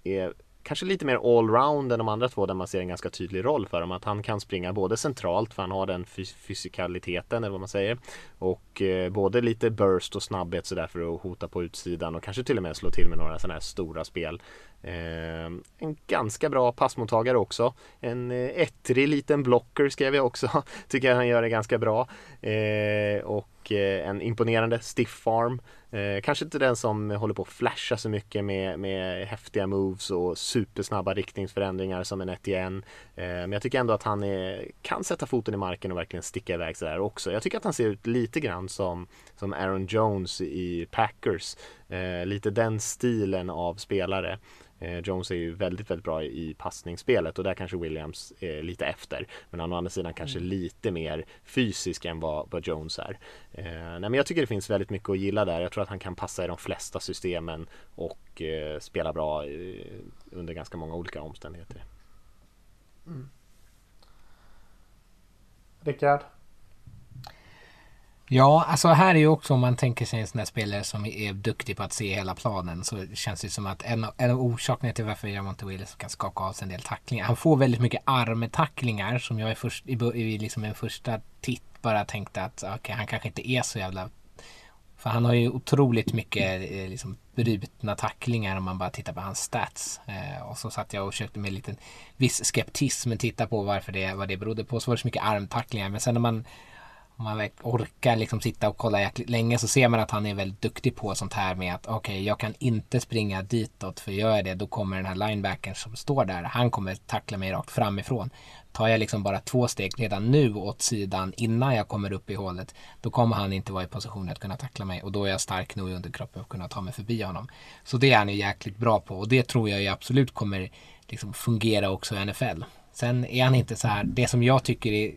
är kanske lite mer allround än de andra två där man ser en ganska tydlig roll för dem Att han kan springa både centralt för han har den fys fysikaliteten eller vad man säger. Och eh, både lite burst och snabbhet sådär för att hota på utsidan och kanske till och med slå till med några sådana här stora spel. Eh, en ganska bra passmottagare också. En eh, ettrig liten blocker skrev jag också. [LAUGHS] Tycker jag han gör det ganska bra. Eh, och eh, en imponerande stiff arm. Eh, kanske inte den som håller på att flasha så mycket med, med häftiga moves och supersnabba riktningsförändringar som en Etienne. Eh, men jag tycker ändå att han är, kan sätta foten i marken och verkligen sticka iväg sådär också. Jag tycker att han ser ut lite grann som, som Aaron Jones i Packers. Eh, lite den stilen av spelare. Eh, Jones är ju väldigt, väldigt bra i passningsspelet och där kanske Williams är lite efter. Men å andra sidan kanske mm. lite mer fysisk än vad, vad Jones är. Eh, nej, men jag tycker det finns väldigt mycket att gilla där. Jag tror att han kan passa i de flesta systemen och eh, spela bra under ganska många olika omständigheter. Mm. Rickard? Ja, alltså här är ju också om man tänker sig en sån här spelare som är duktig på att se hela planen så känns det som att en, en av orsakerna till varför Jamonte Willis kan skaka av sig en del tacklingar. Han får väldigt mycket armtacklingar som jag i, först, i, i liksom en första titt bara tänkte att okay, han kanske inte är så jävla för han har ju otroligt mycket eh, liksom, brutna tacklingar om man bara tittar på hans stats. Eh, och så satt jag och försökte med en viss skeptism titta på varför det, vad det berodde på. Så var det så mycket armtacklingar. Men sen när man om man orkar liksom sitta och kolla jäkligt länge så ser man att han är väldigt duktig på sånt här med att okej, okay, jag kan inte springa ditåt för gör jag det då kommer den här linebacken som står där, han kommer tackla mig rakt framifrån. Tar jag liksom bara två steg redan nu åt sidan innan jag kommer upp i hålet, då kommer han inte vara i position att kunna tackla mig och då är jag stark nog i underkroppen att kunna ta mig förbi honom. Så det är han ju jäkligt bra på och det tror jag ju absolut kommer liksom fungera också i NFL. Sen är han inte så här, det som jag tycker är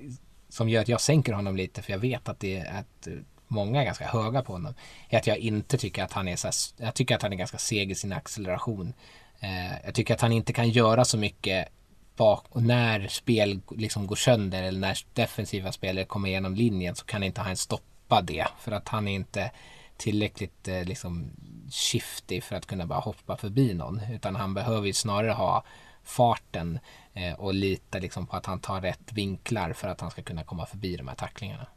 som gör att jag sänker honom lite för jag vet att det är att eh, många är ganska höga på honom. Är att jag inte tycker att han är så här, jag tycker att han är ganska seg i sin acceleration. Eh, jag tycker att han inte kan göra så mycket bak och när spel liksom går sönder eller när defensiva spelare kommer igenom linjen så kan inte han stoppa det för att han är inte tillräckligt eh, liksom shifty för att kunna bara hoppa förbi någon utan han behöver ju snarare ha farten eh, och lita liksom på att han tar rätt vinklar för att han ska kunna komma förbi de här tacklingarna.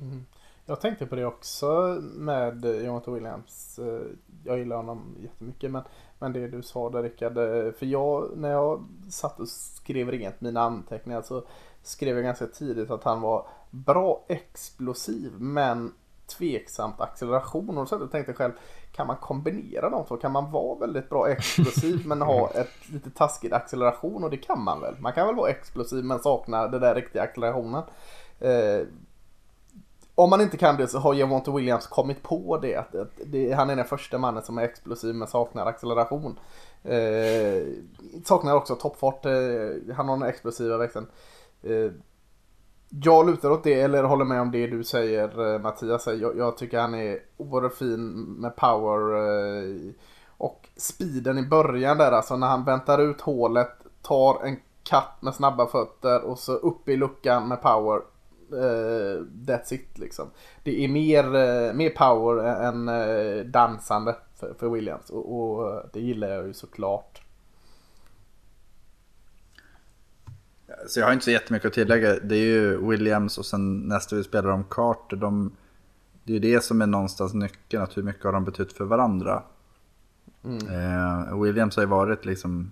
Mm. Jag tänkte på det också med Jonathan Williams. Eh, jag gillar honom jättemycket men, men det du sa där Rickard. Eh, för jag, när jag satt och skrev rent mina anteckningar så skrev jag ganska tidigt att han var bra explosiv men tveksamt acceleration. Och så tänkte jag själv, kan man kombinera de två? Kan man vara väldigt bra explosiv men ha ett lite taskigt acceleration? Och det kan man väl? Man kan väl vara explosiv men sakna den där riktiga accelerationen. Eh, om man inte kan det så har Javonte Williams kommit på det. Att, att det, Han är den första mannen som är explosiv men saknar acceleration. Eh, saknar också toppfart. Eh, han har den explosiva växeln. Eh, jag lutar åt det eller håller med om det du säger eh, Mattias. Jag, jag tycker han är oerhört fin med power. Eh, och speeden i början där alltså när han väntar ut hålet. Tar en katt med snabba fötter och så upp i luckan med power uh, that's it liksom. Det är mer, uh, mer power än uh, dansande för, för Williams och, och, det gillar jag ju såklart. Så jag har inte så jättemycket att tillägga. Det är ju Williams och sen nästa vi spelar om Carter. De, det är ju det som är någonstans nyckeln, att hur mycket har de betytt för varandra. Mm. Williams har ju varit liksom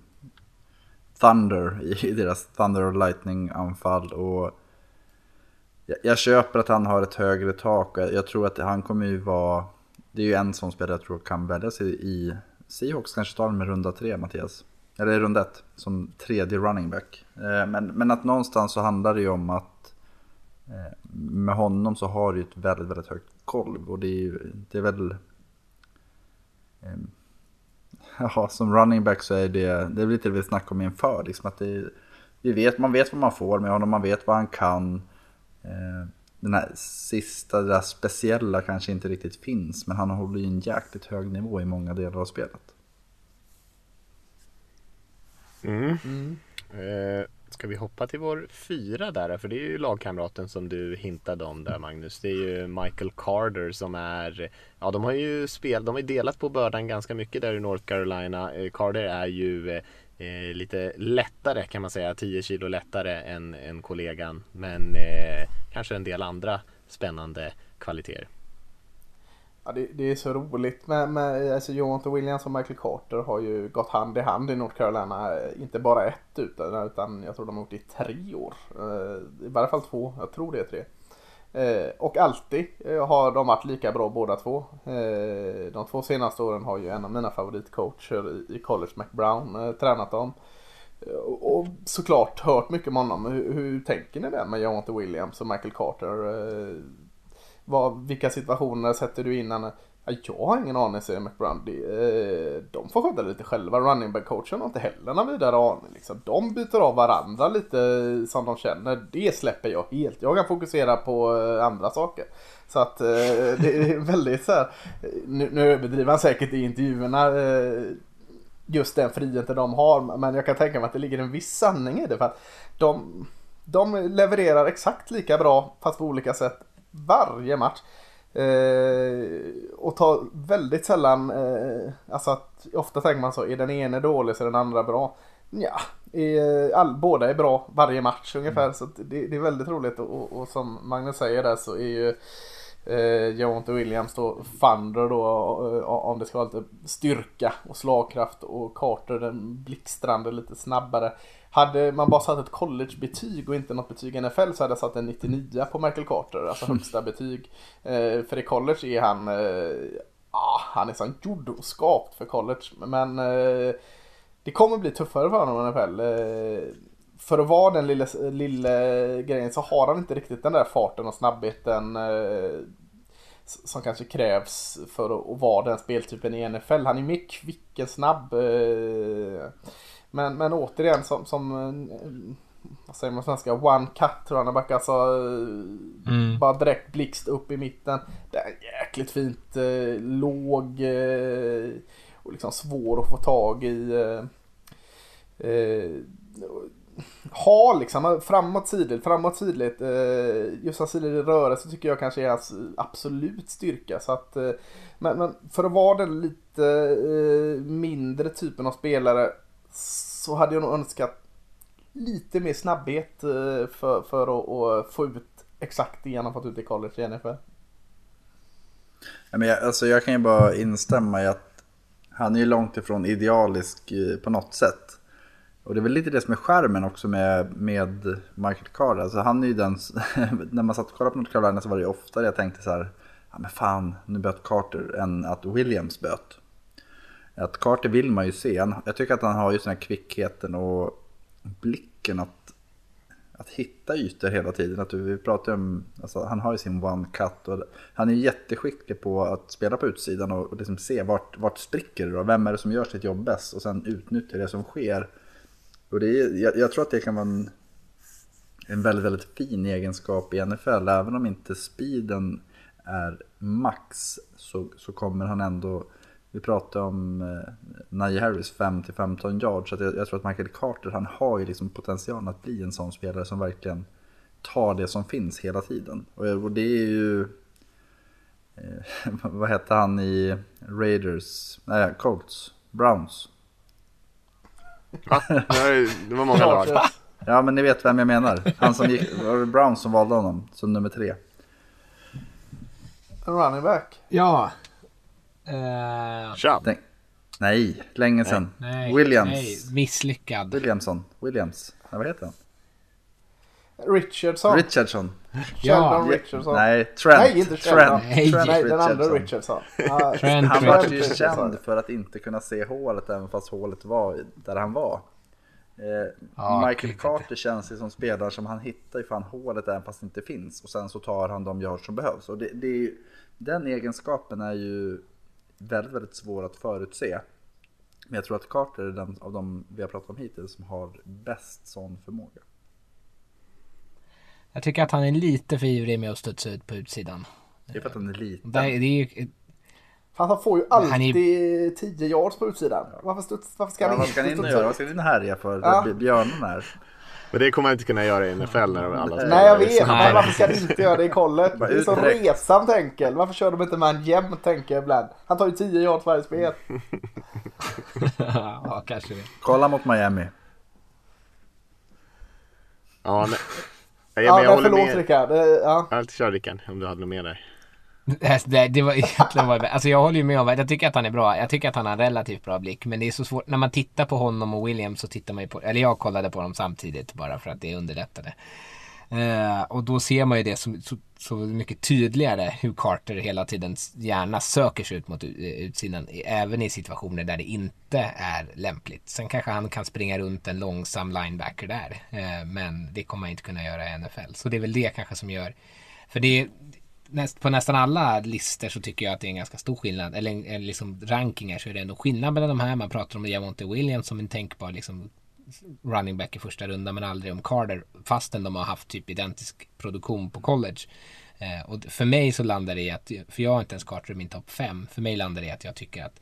Thunder i [LAUGHS] deras Thunder och Lightning anfall och jag, jag, köper att han har ett högre tak och jag, tror att han kommer ju vara... Det är ju en sån spelare jag tror kan väljas i, i Seahawks kanske tar med runda tre, Mattias. Eller runda ett, som tredje running back. Eh, men, men att någonstans så handlar det ju om att eh, med honom så har du ett väldigt, väldigt högt golv och det är ju, det är väl... Eh, [LAUGHS] ja, som running back så är det, det är lite det vi snackar om inför, liksom att det, vi vet, man vet vad man får med honom, man vet vad han kan. Den här sista, det där speciella kanske inte riktigt finns, men han håller ju en jäkligt hög nivå i många delar av spelet. Mm. Mm. Eh, ska vi hoppa till vår fyra där? För det är ju lagkamraten som du hintade om där Magnus. Det är ju Michael Carter som är, ja de har ju spel, de har delat på bördan ganska mycket där i North Carolina. Eh, Carter är ju eh, lite lättare kan man säga, 10 kilo lättare än, än kollegan. Men eh, kanske en del andra spännande kvaliteter. Ja, det, det, är så roligt med, med alltså Jonathan Williams och Michael Carter har ju gått hand i hand i North Carolina. Eh, inte bara ett utan, utan jag tror de har gjort det i tre år. Eh, I varje fall två, jag tror det är tre. Eh, och alltid har de varit lika bra båda två. De två senaste åren har ju en av mina favoritcoacher i college, McBrown, tränat dem. Och såklart hört mycket om honom. Hur, hur tänker ni där med Jonathan Williams och Michael Carter? Vad, vilka situationer sätter du in henne? jag har ingen aning säger McBrown. De, eh, de får sköta lite själva. Running back coachen har inte heller någon vidare aning. Liksom. De byter av varandra lite eh, som de känner. Det släpper jag helt. Jag kan fokusera på eh, andra saker. Så att [LAUGHS] det är väldigt så här. Nu, nu överdriver han säkert i intervjuerna just den friheten de har. Men jag kan tänka mig att det ligger en viss sanning i det. För att de, de levererar exakt lika bra fast på olika sätt varje match. Eh, och tar väldigt sällan, eh, alltså att ofta tänker man så, är den ene dålig så är den andra bra. Ja, är, all, båda är bra varje match ungefär. Mm. Så det, det, är väldigt roligt och, och, som Magnus säger där så är ju eh, Jonte Williams då Thunder då eh, om det ska vara lite styrka och slagkraft och Carter den blixtrande lite snabbare. Hade man bara satt ett collegebetyg och inte något betyg i NFL så hade jag satt en 99 på Michael Carter, alltså [LAUGHS] högsta betyg. Eh, för i college är han, eh, ah, han är som gjord och skapt för college. Men eh, det kommer bli tuffare för honom i NFL. För att vara den lilla, lilla grejen så har han inte riktigt den där farten och snabbheten som kanske krävs för att, vara den speltypen i NFL. Han är mer kvick än snabb. Eh, men, men återigen som, som eh, vad säger man svenska, one cut running back. Alltså mm. bara direkt blixt upp i mitten. Det är jäkligt fint, eh, låg. Eh, och liksom svår att få tag i. Eh, eh, ha liksom framåt sidligt, framåt sidligt. Eh, just hans sidled i rörelse tycker jag kanske är hans absolut styrka. Så att, eh, men, men, för att vara den lite eh, mindre typen av spelare så hade jag nog önskat lite mer snabbhet eh, för, för att, att få ut exakt det han har fått ut i college i NFL. men jag, alltså jag kan ju bara instämma i att han är ju långt ifrån idealisk eh, på något sätt. Och det är väl lite det som är skärmen också med, med Michael Carter. Alltså han är ju den, [LAUGHS] när man satt och kollade på North Carolina så var det ju oftare jag tänkte så här, ja men fan, nu böt Carter än att Williams böt. Att Carter vill man ju se. Jag tycker att han har just den här kvickheten och blicken att, att hitta ytor hela tiden. Att vi pratar om, alltså, han har ju sin one cut och han är jätteskicklig på att spela på utsidan och, och liksom se vart, vart spricker det och vem är det som gör sitt jobb bäst och sen utnyttja det som sker. Och det är, jag, jag tror att det kan vara en, en väldigt, väldigt fin egenskap i NFL. Även om inte speeden är max så, så kommer han ändå vi pratade om eh, Najee Harris 5-15 yards. Så jag, jag, tror att Michael Carter han har ju liksom potentialen att bli en sån spelare som verkligen tar det som finns hela tiden. Och, och det är ju... Eh, [LAUGHS] vad hette han i Raiders? Nej, Colts? Browns? Va? Det var många lag. Ja, men ni vet vem jag menar. Han som gick, var det Browns som valde honom som nummer tre? running back? Ja, Uh, Chubb? Nej, länge sedan. Nej, Williams. Nej, misslyckad. Williamson. Williams. Ja, vad heter han? Richardson. Richardson. Ja. Richardson. Nej, Trent. Nej, inte Trent. Nej, Trent Nej den andra Richardson. Uh, [LAUGHS] Trent han var ju känd för att inte kunna se hålet även fast hålet var där han var. Eh, ja, Michael Carter känns ju som spelare som han hittar ju fan hålet även fast det inte finns och sen så tar han de yards som behövs. Och det, det är ju, den egenskapen är ju väldigt, väldigt svår att förutse. Men jag tror att Carter är den av de vi har pratat om hittills som har bäst sån förmåga. Jag tycker att han är lite för ivrig med att studsa ut på utsidan. Det är för att han är liten. Det, det är ju... Han får ju alltid är... 10 yards på utsidan. Varför, studs, varför ska han ja, inte Vad ska han in och göra? Vad ska han in och härja för? Ja. Björnen här. Men det kommer han inte kunna göra i NFL när alla spelar. Nej jag vet, men varför ska han inte göra det i collet? Det är så resamt enkel. Varför kör de inte med en jämnt tänker jag ibland. Han tar ju 10 yards varje spel. [LAUGHS] ja, kanske det. Kolla mot Miami. Ja, nej. Jag, ja, men förlåt Rickard. Ja. Ja, kör Rickard om du hade något mer där. Alltså, det, det var [LAUGHS] egentligen bara, Alltså jag håller ju med om Jag tycker att han är bra. Jag tycker att han har relativt bra blick. Men det är så svårt. När man tittar på honom och Williams så tittar man ju på. Eller jag kollade på dem samtidigt bara för att det underlättade. Uh, och då ser man ju det som, så, så, mycket tydligare hur Carter hela tiden gärna söker sig ut mot utsidan. Även i situationer där det inte är lämpligt. Sen kanske han kan springa runt en långsam linebacker där. Uh, men det kommer han inte kunna göra i NFL. Så det är väl det kanske som gör. För det, näst, på nästan alla listor så tycker jag att det är en ganska stor skillnad. Eller, eller liksom rankingar så är det ändå skillnad mellan de här. Man pratar om Javonte Williams som en tänkbar liksom running back i första rundan men aldrig om Carter fastän de har haft typ identisk produktion på college. Eh, och för mig så landar det i att, för jag har inte ens Carter i min topp 5, för mig landar det i att jag tycker att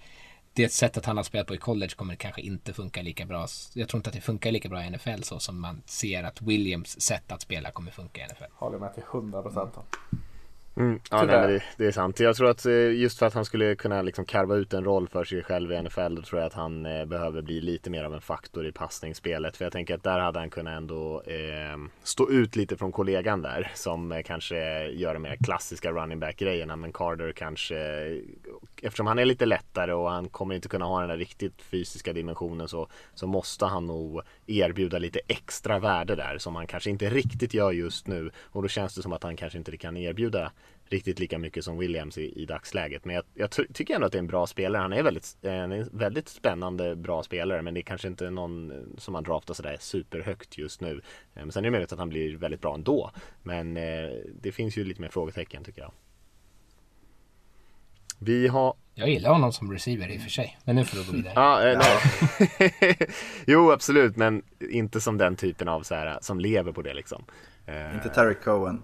det sättet han har spelat på i college kommer kanske inte funka lika bra. Jag tror inte att det funkar lika bra i NFL så som man ser att Williams sätt att spela kommer funka i NFL. Håller med till 100 procent. Mm, ja, nej, det, det, är sant. Jag tror att eh, just för att han skulle kunna liksom karva ut en roll för sig själv i NFL då tror jag att han eh, behöver bli lite mer av en faktor i passningsspelet. För jag tänker att där hade han kunnat ändå eh, stå ut lite från kollegan där som eh, kanske gör de mer klassiska running back grejerna. Men Carter kanske, eftersom han är lite lättare och han kommer inte kunna ha den där riktigt fysiska dimensionen så, så måste han nog erbjuda lite extra värde där som han kanske inte riktigt gör just nu. Och då känns det som att han kanske inte kan erbjuda riktigt lika mycket som Williams i, i dagsläget. Men jag, jag tycker ändå att det är en bra spelare. Han är väldigt, eh, en väldigt spännande bra spelare men det är kanske inte någon eh, som man draftar sådär superhögt just nu. Eh, men sen är det möjligt att han blir väldigt bra ändå. Men eh, det finns ju lite mer frågetecken tycker jag. Vi har... Jag gillar honom som receiver i och för sig. Men nu får du gå vidare. ah, eh, nej. [LAUGHS] jo, absolut. Men inte som den typen av så här, som lever på det liksom. Eh, inte Terry Cohen.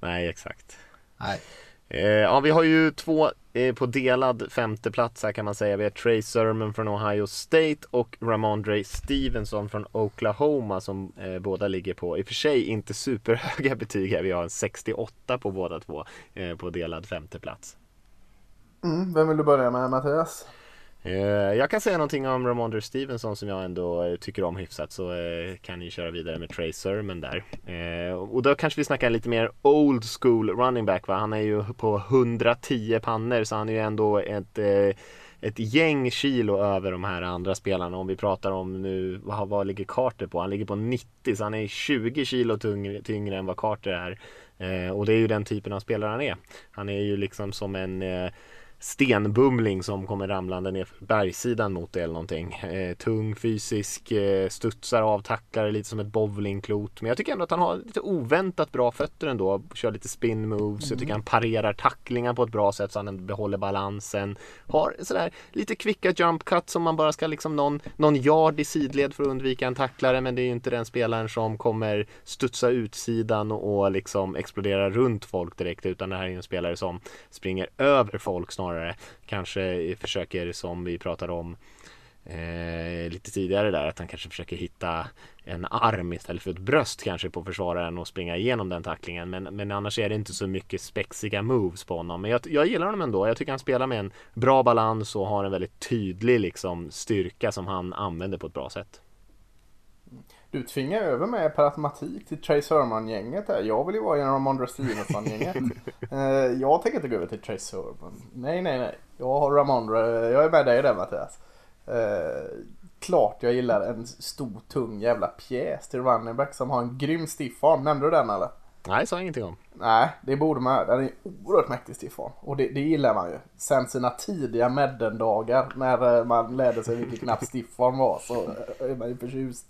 Nej, exakt. Nej. Eh, ja, vi har ju två eh, på delad femteplats här kan man säga. Vi har Trey Sermon från Ohio State och Ramondre Stevenson från Oklahoma som eh, båda ligger på, i och för sig inte superhöga betyg här. Vi har en 68 på båda två eh, på delad femteplats. Mm, vem vill du börja med Mattias? Eh, jag kan säga någonting om Ramondre Stevenson som jag ändå eh, tycker om hyfsat så eh, kan ni köra vidare med Trey Sermon där. Och då kanske vi snackar lite mer old school running back va? Han är ju på 110 pannor så han är ju ändå ett ett gäng kilo över de här andra spelarna. Om vi pratar om nu, vad, vad ligger Carter på? Han ligger på 90 så han är 20 kilo tyngre, tyngre än vad Carter är. Och det är ju den typen av spelare han är. Han är ju liksom som en stenbumling som kommer ramlande ner för bergssidan mot dig eller någonting. Eh, tung, fysisk, eh, studsar av, tacklar lite som ett bowlingklot. Men jag tycker ändå att han har lite oväntat bra fötter ändå. Kör lite spin moves. Jag tycker han parerar tacklingar på ett bra sätt så han behåller balansen. Har sådär lite kvicka jump cut som man bara ska liksom någon, någon yard i sidled för att undvika en tacklare. Men det är ju inte den spelaren som kommer studsa utsidan och, och liksom explodera runt folk direkt. Utan det här är ju en spelare som springer över folk snarare snarare kanske försöker som vi pratade om eh, lite tidigare där att han kanske försöker hitta en arm istället för ett bröst kanske på försvararen och springa igenom den tacklingen. Men, men annars är det inte så mycket spexiga moves på honom. Men jag, jag gillar honom ändå. Jag tycker han spelar med en bra balans och har en väldigt tydlig liksom, styrka som han använder på ett bra sätt. Du tvingar över mig per automatik till Trace Sermon-gänget här. Jag vill ju vara i Ramondre Stevenson-gänget. uh, [LAUGHS] jag tänker inte gå över till Trace Sermon. Nej, nej, nej. Jag har Ramondre. Jag är med dig där Mattias. Uh, klart jag gillar en stor, tung jävla pjäs till running back som har en grym stiff arm. Nämnde du den eller? Nej, sa ingenting om. Nej, det borde man Den är oerhört mäktig stiff arm. Och det, det, gillar man ju. Sen sina tidiga Madden-dagar när eh, man lärde sig vilken knapp stiff arm var så är man ju förtjust.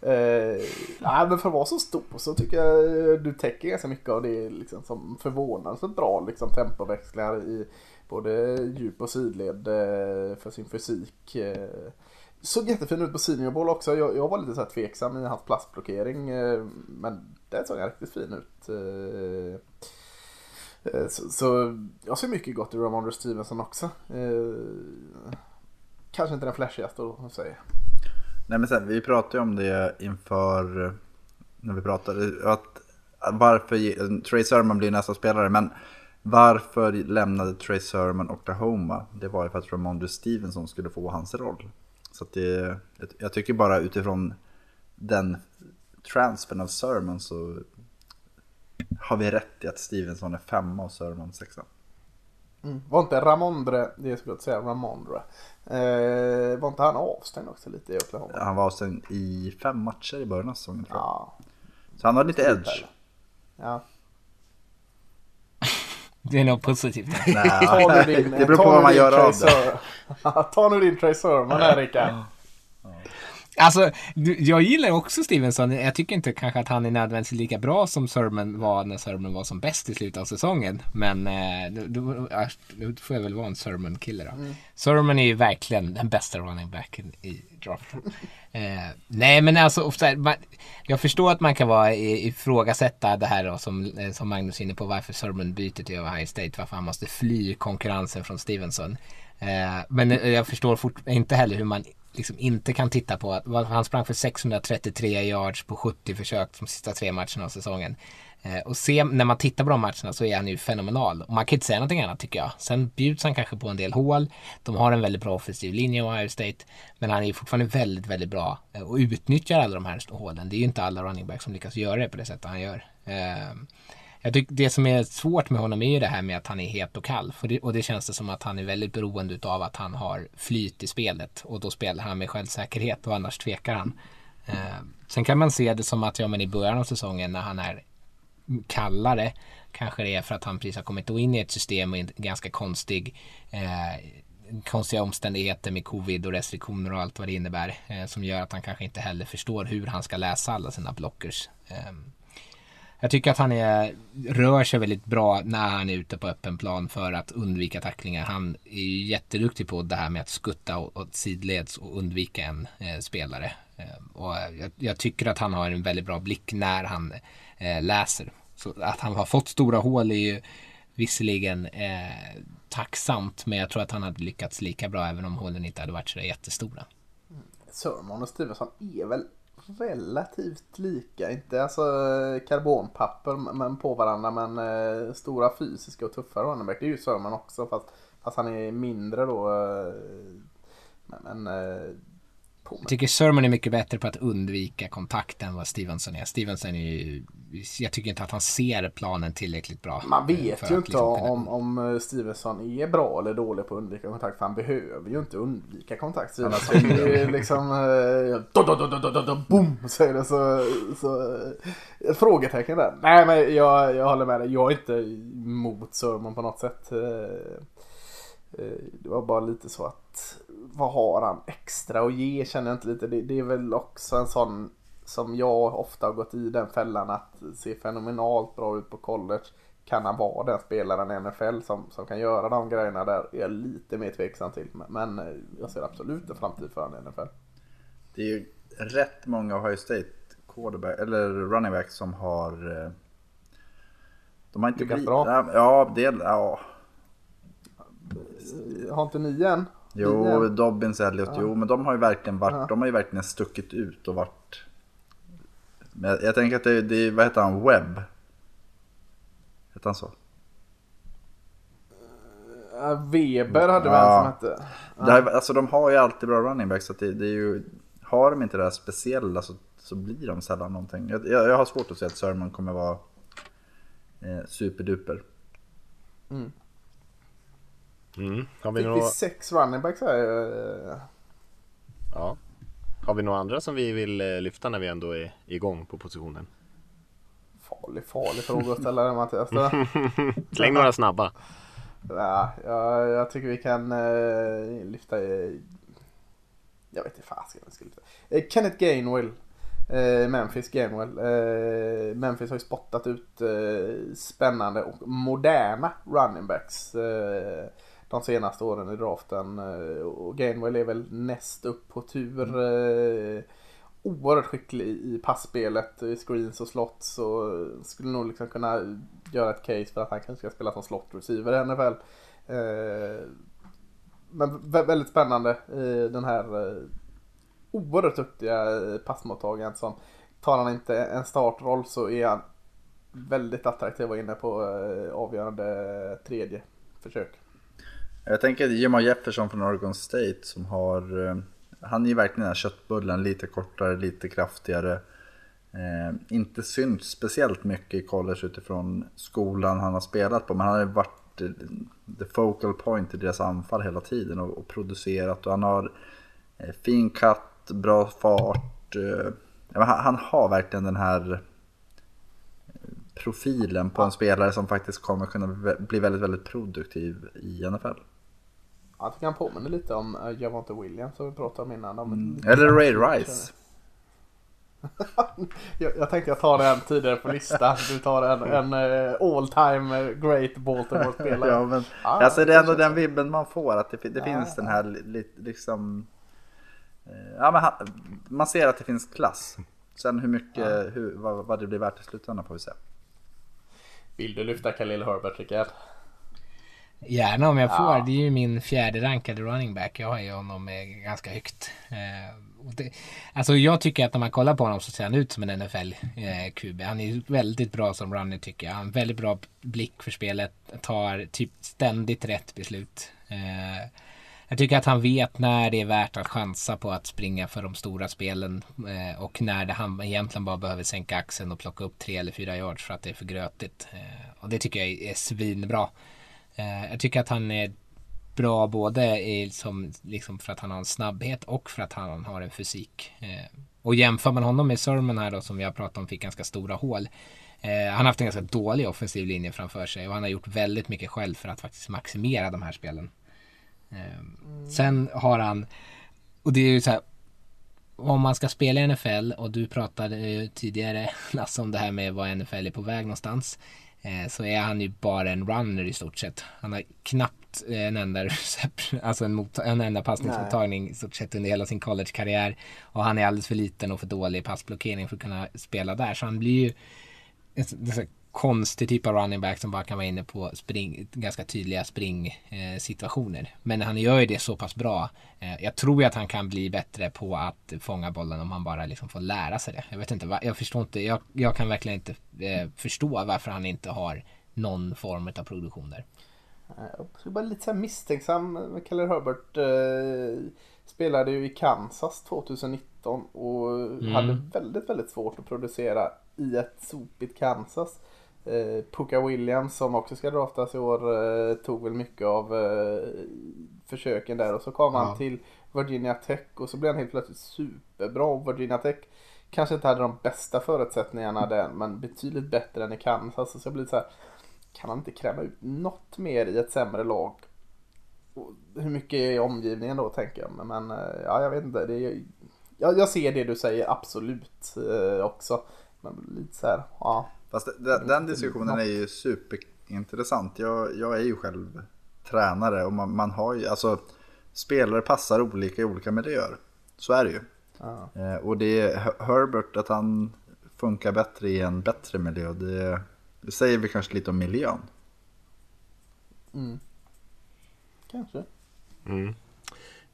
Eh, nej, men för att vara så stor så tycker jag eh, du täcker ganska mycket av det liksom, som förvånansvärt bra liksom, tempoväxlingar i både djup och sidled eh, för sin fysik. Eh, såg jättefin ut på seniorboll också. Jag, jag var lite så här tveksam i hans plastblockering eh, men det såg riktigt fin ut. Eh, eh, så, så, jag ser mycket gott i Ramondre Stevenson också. kanske inte den flashigaste att säga. Nej men sen, vi pratade ju om det inför, när vi pratade, att varför, Trey Sermon blir nästa spelare, men varför lämnade Trey Sermon Oklahoma? Det var ju för att Ramondre Stevenson skulle få hans roll. Så att det, jag tycker bara utifrån den transfern av Sermon så har vi rätt i att Stevenson är femma och Sermon sexa. Mm. Var inte Ramondre, det jag skulle säga Ramondre, eh, var inte han avstängd också lite i Oklahoma? Han var avstängd i fem matcher i början av säsongen ja. Så han har lite edge. Ja. [LAUGHS] Det är nog positivt. Nej, [LAUGHS] din, det beror på vad man gör av det. [LAUGHS] Ta nu din Tracer, Sermon här Rickard. Alltså, jag gillar också Stevenson. Jag tycker inte kanske att han är nödvändigtvis lika bra som Sermon var när Sermon var som bäst i slutet av säsongen. Men eh, då, då, får jag väl vara en Sermon-kille då. Mm. Sermon är ju verkligen den bästa running backen i draften. eh, nej, men alltså, ofta, man, jag förstår att man kan vara ifrågasätta det här då, som, eh, som Magnus är inne på, varför Sermon byter till Ohio State, varför han måste fly konkurrensen från Stevenson. Eh, men jag förstår inte heller hur man liksom inte kan titta på att han sprang för 633 yards på 70 försök de sista tre matcherna av säsongen. Eh, och se, när man tittar på de matcherna så är han ju fenomenal. Och man kan inte säga någonting annat tycker jag. Sen bjuds han kanske på en del hål. De har en väldigt bra offensiv linje i Ohio State. Men han är ju fortfarande väldigt, väldigt bra eh, och utnyttjar alla de här hålen. Det är ju inte alla running backs som lyckas göra det på det sättet han gör. Eh, jag tycker det som är svårt med honom är ju det här med att han är het och kall. För det, och det känns det som att han är väldigt beroende av att han har flyt i spelet. Och då spelar han med självsäkerhet och annars tvekar han. Eh, sen kan man se det som att ja, men i början av säsongen när han är kallare kanske det är för att han precis har kommit in i ett system med ganska konstig eh, konstiga omständigheter med covid och restriktioner och allt vad det innebär eh, som gör att han kanske inte heller förstår hur han ska läsa alla sina blockers. Eh, jag tycker att han är, rör sig väldigt bra när han är ute på öppen plan för att undvika tacklingar. Han är ju jätteduktig på det här med att skutta åt sidleds och undvika en eh, spelare. Eh, och jag, jag, tycker att han har en väldigt bra blick när han eh, läser. Så att han har fått stora hål är ju visserligen eh, tacksamt. Men jag tror att han hade lyckats lika bra även om hålen inte hade varit så jättestora. Mm. Sörman och Stuvesson är väl relativt lika. Inte alltså karbonpapper men på varandra men eh, stora fysiska och tuffa runnerback. Det är ju Sörman också fast, fast han är mindre då. Eh, men, eh, eh, jag tycker Sermon är mycket bättre på att undvika kontakt än vad Stevenson är. Stevenson är ju, jag tycker inte att han ser planen tillräckligt bra. Man vet ju inte liksom om, om Stevenson är bra eller dålig på att undvika kontakt. För han behöver ju inte undvika kontakt. Stevenson är ju liksom... Eh, boom! Säger det så... så ett frågetecken där. Nej men jag, jag håller med dig. Jag är inte emot Sermon på något sätt. Det var bara lite så att vad har han extra att ge känner jag inte lite. Det, det, är väl också en sån som jag ofta har gått i den fällan att se fenomenalt bra ut på college. Kan han vara den spelaren i NFL som, som kan göra de grejerna där är jag lite mer tveksam till. Men eh, jag ser absolut en framtid för honom i NFL. Det är ju rätt många Ohio State quarterback, eller running back som har... Eh, de har inte blivit... bra? Ja, det... Ja. Har inte ni än? Jo, Liam. Dobbins, Elliot, ja. jo men de har ju verkligen varit, ja. de har ju verkligen stuckit ut och varit... Men jag, jag tänker att det, det vad heter han, Webb? Heter han så? Uh, Weber hade ja. vem som hette. Ja. Här, alltså de har ju alltid bra running backs så det, det, är ju... Har de inte det här speciella så, så blir de sällan någonting. Jag, jag, jag har svårt att se att Sörman kommer vara eh, superduper. Mm. Mm. Har vi Fick några... vi sex running backs här? Ja. Har vi några andra som vi vill eh, lyfta när vi ändå är igång på positionen? Farlig, farlig fråga att ställa den Mattias. [LAUGHS] Släng några snabba. Ja, jag, jag tycker vi kan uh, lyfta... Uh, jag vet inte fasiken vi ska lyfta. Uh, Kenneth Gainwell. Uh, Memphis Gainwell. Memphis har ju spottat ut spännande och moderna running backs de senaste åren i draften. Eh, och Gainwell är väl näst upp på tur. Mm. Oerhört skicklig i passspelet, i screens och slots. Så skulle nog liksom kunna göra ett case för att han kanske ska spela som slot receiver i NFL. Eh, men väldigt spännande i den här oerhört duktiga passmottagaren som tar han inte en startroll så är han väldigt attraktiv att vara inne på avgörande tredje försök. Jag tänker Jimma Jefferson från Oregon State som har... Eh, han är ju verkligen den här köttbullen, lite kortare, lite kraftigare. Eh, inte synts speciellt mycket i college utifrån skolan han har spelat på, men han har varit eh, the focal point i deras anfall hela tiden och, och producerat. Och han har eh, fin cut, bra fart. Eh, han, han har verkligen den här eh, profilen på en spelare som faktiskt kommer kunna bli väldigt, väldigt produktiv i NFL. Jag tycker han påminner lite om uh, Javante Williams som vi pratade om innan. Om mm. Eller Ray Rice. [LAUGHS] jag, jag tänkte jag tar den tidigare på listan. Du tar en, en uh, all time great Baltimore-spelare. ja, men, ah, alltså det är ändå den vibben man får. Att det, det ah, finns den här li, liksom... Uh, ja, men han, man ser att det finns klass. Sen hur mycket, ah. hur, vad, vad det blir värt i slutändan får vi se. Vill du lyfta Khalil Herbert Rickard? Gärna om jag får. Ja. Det är ju min fjärde rankade running back. Jag har ju honom ganska högt. Eh, det, alltså jag tycker att när man kollar på honom så ser han ut som en NFL-QB. Eh, han är väldigt bra som runner tycker jag. Han har väldigt bra blick för spelet. Tar typ ständigt rätt beslut. Eh, jag tycker att han vet när det är värt att chansa på att springa för de stora spelen eh, och när det han egentligen bara behöver sänka axeln och plocka upp tre eller fyra yards för att det är för grötigt. Eh, och det tycker jag är svinbra. Eh, jag tycker att han är bra både i, som, liksom för att han har en snabbhet och för att han har en fysik. Eh, och jämför man honom med Sermon här då som vi har pratat om fick ganska stora hål. Eh, han har haft en ganska dålig offensiv linje framför sig och han har gjort väldigt mycket själv för att faktiskt maximera de här spelen. Mm. Sen har han, och det är ju så här, om man ska spela i NFL och du pratade tidigare [LAUGHS] Lasse om det här med vad NFL är på väg någonstans. Eh, så är han ju bara en runner i stort sett. Han har knappt eh, en enda alltså en, en enda passningsmottagning i stort sett under hela sin college-karriär. Och han är alldeles för liten och för dålig i passblockering för att kunna spela där. Så han blir ju konstig typ av running back som bara kan vara inne på spring, ganska tydliga springsituationer. Eh, Men han gör ju det så pass bra. Eh, jag tror ju att han kan bli bättre på att fånga bollen om han bara liksom får lära sig det. Jag vet inte, jag förstår inte, jag, jag kan verkligen inte eh, förstå varför han inte har någon form av produktion där. Jag är bara lite så misstänksam. Keller Herbert eh, spelade ju i Kansas 2019 och mm. hade väldigt, väldigt svårt att producera i ett sopigt Kansas. Eh, Puka Williams som också ska draftas i år eh, tog väl mycket av eh, försöken där och så kom ja. han till Virginia Tech och så blev han helt plötsligt superbra. Virginia Tech kanske inte hade de bästa förutsättningarna där men betydligt bättre än i Kansas. Så jag blir så här, kan han inte kräva ut något mer i ett sämre lag? hur mycket är omgivningen då tänker jag. Men ja, jag vet inte. Det är, jag, jag ser det du säger absolut också. Men lite så här, ja. Fast den, den diskussionen är ju superintressant. Jag, jag är ju själv tränare och man, man har ju, alltså spelare passar olika i olika miljöer. Så är det ju. Ah. Och det är Herbert, att han funkar bättre i en bättre miljö, det, det säger vi kanske lite om miljön. Mm. Kanske. Mm.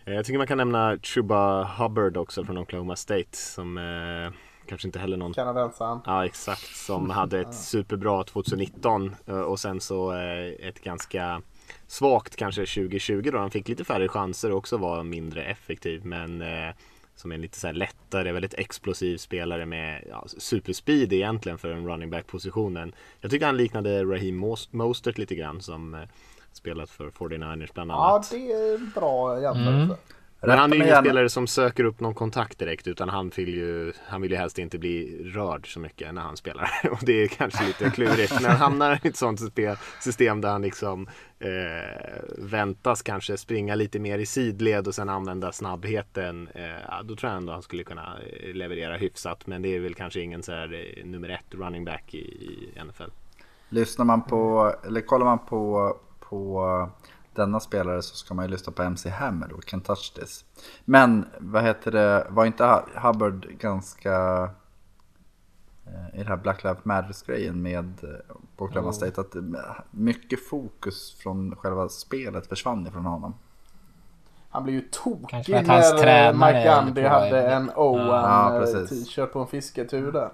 Eh, jag tycker man kan nämna Chuba Hubbard också från Oklahoma State som eh, kanske inte heller någon Kanadensaren Ja exakt som hade ett [LAUGHS] superbra 2019 eh, och sen så eh, ett ganska svagt kanske 2020 då han fick lite färre chanser och också var mindre effektiv men eh, som är en lite så här lättare, väldigt explosiv spelare med ja, superspeed egentligen för en running back positionen. Jag tycker han liknade Raheem Mostert lite grann som spelat för 49ers bland annat. Ja, det är bra jämförelse. Mm. Men han är ju ingen spelare som söker upp någon kontakt direkt utan han vill ju, han vill ju helst inte bli rörd så mycket när han spelar. [LAUGHS] Och det är kanske lite klurigt. när han hamnar i ett sånt system där han liksom eh, väntas kanske springa lite mer i sidled och sen använda snabbheten. Eh, då tror jag ändå han skulle kunna eh, leverera hyfsat. Men det är väl kanske ingen så här eh, nummer ett running back i, i NFL. Lyssnar man på, eller kollar man på, på denna spelare så ska man ju lyssna på MC Hammer och Can Touch This. Men vad heter det, var inte Hubbard ganska eh, i det här Black Lives Matters-grejen med eh, Oklahoma oh. State att mycket fokus från själva spelet försvann ifrån honom. Han blev ju tokig när eh, Mike Gundy hade en Owen t-shirt på en fisketur där.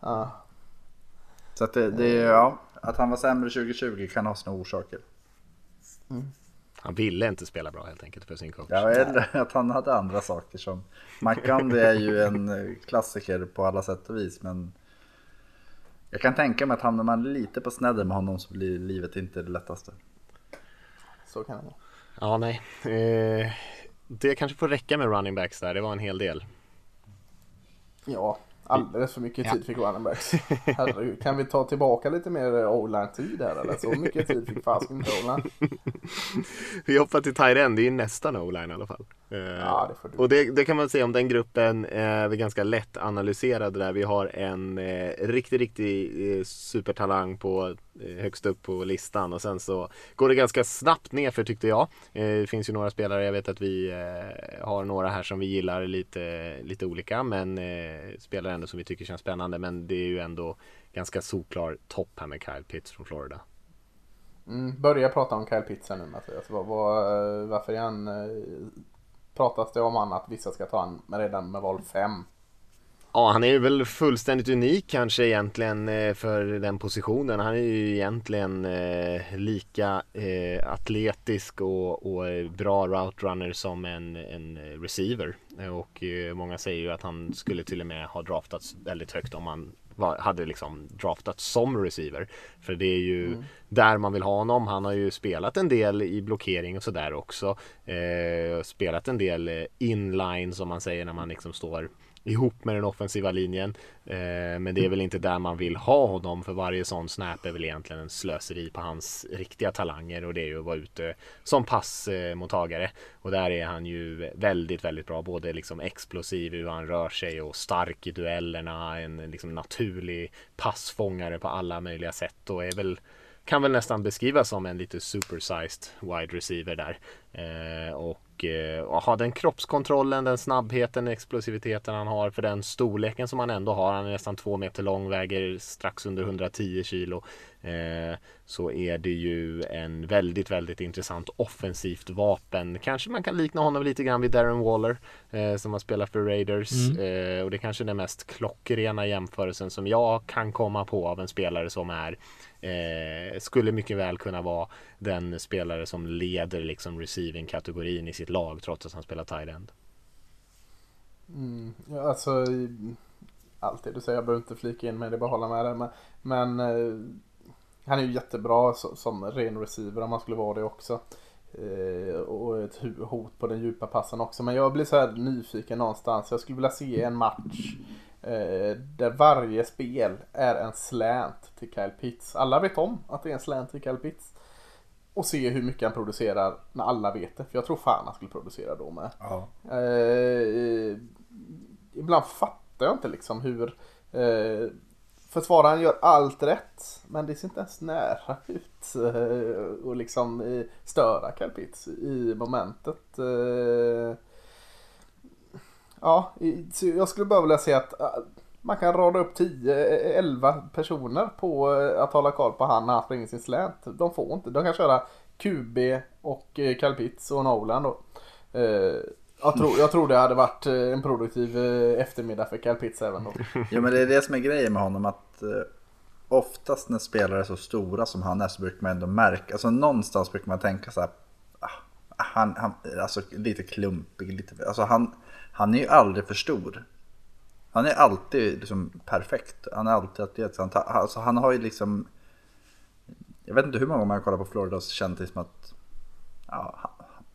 Ja. Så att det, det, ja, att han var sämre 2020 kan ha sina orsaker. Mm. Han ville inte spela bra helt enkelt för sin coach. Ja, eller att han hade andra saker som... McGundy är ju en eh, klassiker på alla sätt och vis, men... Jag kan tänka mig att hamnar man lite på snedden med honom så blir livet inte det lättaste. Så kan det vara. Ja, nej. Eh, det kanske får räcka med running backs där. Det var en hel del. Ja, Alldeles för mycket tid ja. fick backs. [LAUGHS] Herregud, kan vi ta tillbaka lite mer o tid här eller? Så mycket tid fick fasiken inte o [LAUGHS] Vi hoppar till Tyren, det är ju nästan o-line i alla fall. Eh, ja, det och det, det, kan man säga om den gruppen är vi ganska lätt analyserade där. Vi har en eh, riktig, riktig eh, supertalang på eh, Eh, högst upp på listan och sen så går det ganska snabbt ner för tyckte jag. Eh, det finns ju några spelare, jag vet att vi eh, har några här som vi gillar lite, lite olika men spelare ändå som vi tycker känns spännande men det är ju ändå ganska solklar topp här med Kyle Pitts från Florida. Mm, börja prata om Kyle Pitts här nu Mattias. Var, var, varför är han pratas det om han att vissa ska ta han redan med val 5. Ja, han är ju väl fullständigt unik kanske egentligen eh, för den positionen. Han är ju egentligen eh, lika eh, atletisk och, och bra route runner som en, en receiver. Och många säger ju att han skulle till och med ha draftats väldigt högt om han var, hade liksom draftats som receiver. För det är ju mm. där man vill ha honom. Han har ju spelat en del i blockering och sådär också. Eh, spelat en del inline som man säger när man liksom står ihop med den offensiva linjen. Eh, men det är väl inte där man vill ha honom för varje sån snap är väl egentligen en slöseri på hans riktiga talanger och det är ju att vara ute som passmottagare. Och där är han ju väldigt, väldigt bra. Både liksom explosiv hur han rör sig och stark i duellerna. En liksom naturlig passfångare på alla möjliga sätt och är väl kan väl nästan beskrivas som en lite supersized wide receiver där. Eh, och eh, ha den kroppskontrollen, den snabbheten, explosiviteten han har för den storleken som han ändå har. Han är nästan två meter lång, väger strax under 110 kilo. Eh, så är det ju en väldigt, väldigt intressant offensivt vapen. Kanske man kan likna honom lite grann vid Darren Waller eh, som har spelat för Raiders. Mm. Eh, och det är kanske är den mest klockrena jämförelsen som jag kan komma på av en spelare som är Eh, skulle mycket väl kunna vara den spelare som leder liksom receiving-kategorin i sitt lag trots att han spelar tight end. Mm, ja, alltså allt det du säger, jag behöver inte flika in mig, det, bara hålla med dig. Men, men eh, han är ju jättebra som, som ren receiver om han skulle vara det också. Eh, och ett hot på den djupa passen också. Men jag blir så här nyfiken någonstans. Jag skulle vilja se en match Eh, där varje spel är en slant till Kyle Pitts. Alla vet om att det är en slant till Kyle Pitts. Och se hur mycket han producerar när alla vet det. För jag tror fan han skulle producera då med. Ja. Eh, ibland fattar jag inte liksom hur eh, försvararen gör allt rätt. Men det ser inte ens nära [LAUGHS] ut. Eh, och liksom eh, störa Kyle Pitts i momentet. Eh, Ja, jag skulle bara vilja säga att man kan rada upp 10-11 eh, personer på eh, att hålla koll på han när han springer sin slant. De får inte. De kan köra QB och eh, äh, Kalpitz och Nolan då. Jag tror, jag tror det hade varit en produktiv eftermiddag för Kalpitz även då. [LAUGHS] Ja men det är det som är grejen med honom att oftast när spelare är så stora som han är så brukar man ändå märka, alltså någonstans brukar man tänka så här, ah, han, han, alltså lite klumpig, lite, alltså han, han är ju aldrig för stor. Han är alltid liksom perfekt. Han är alltid atlet. Han, alltså han har ju liksom... Jag vet inte hur många gånger man kollar på Florida och känt det som att... Ja,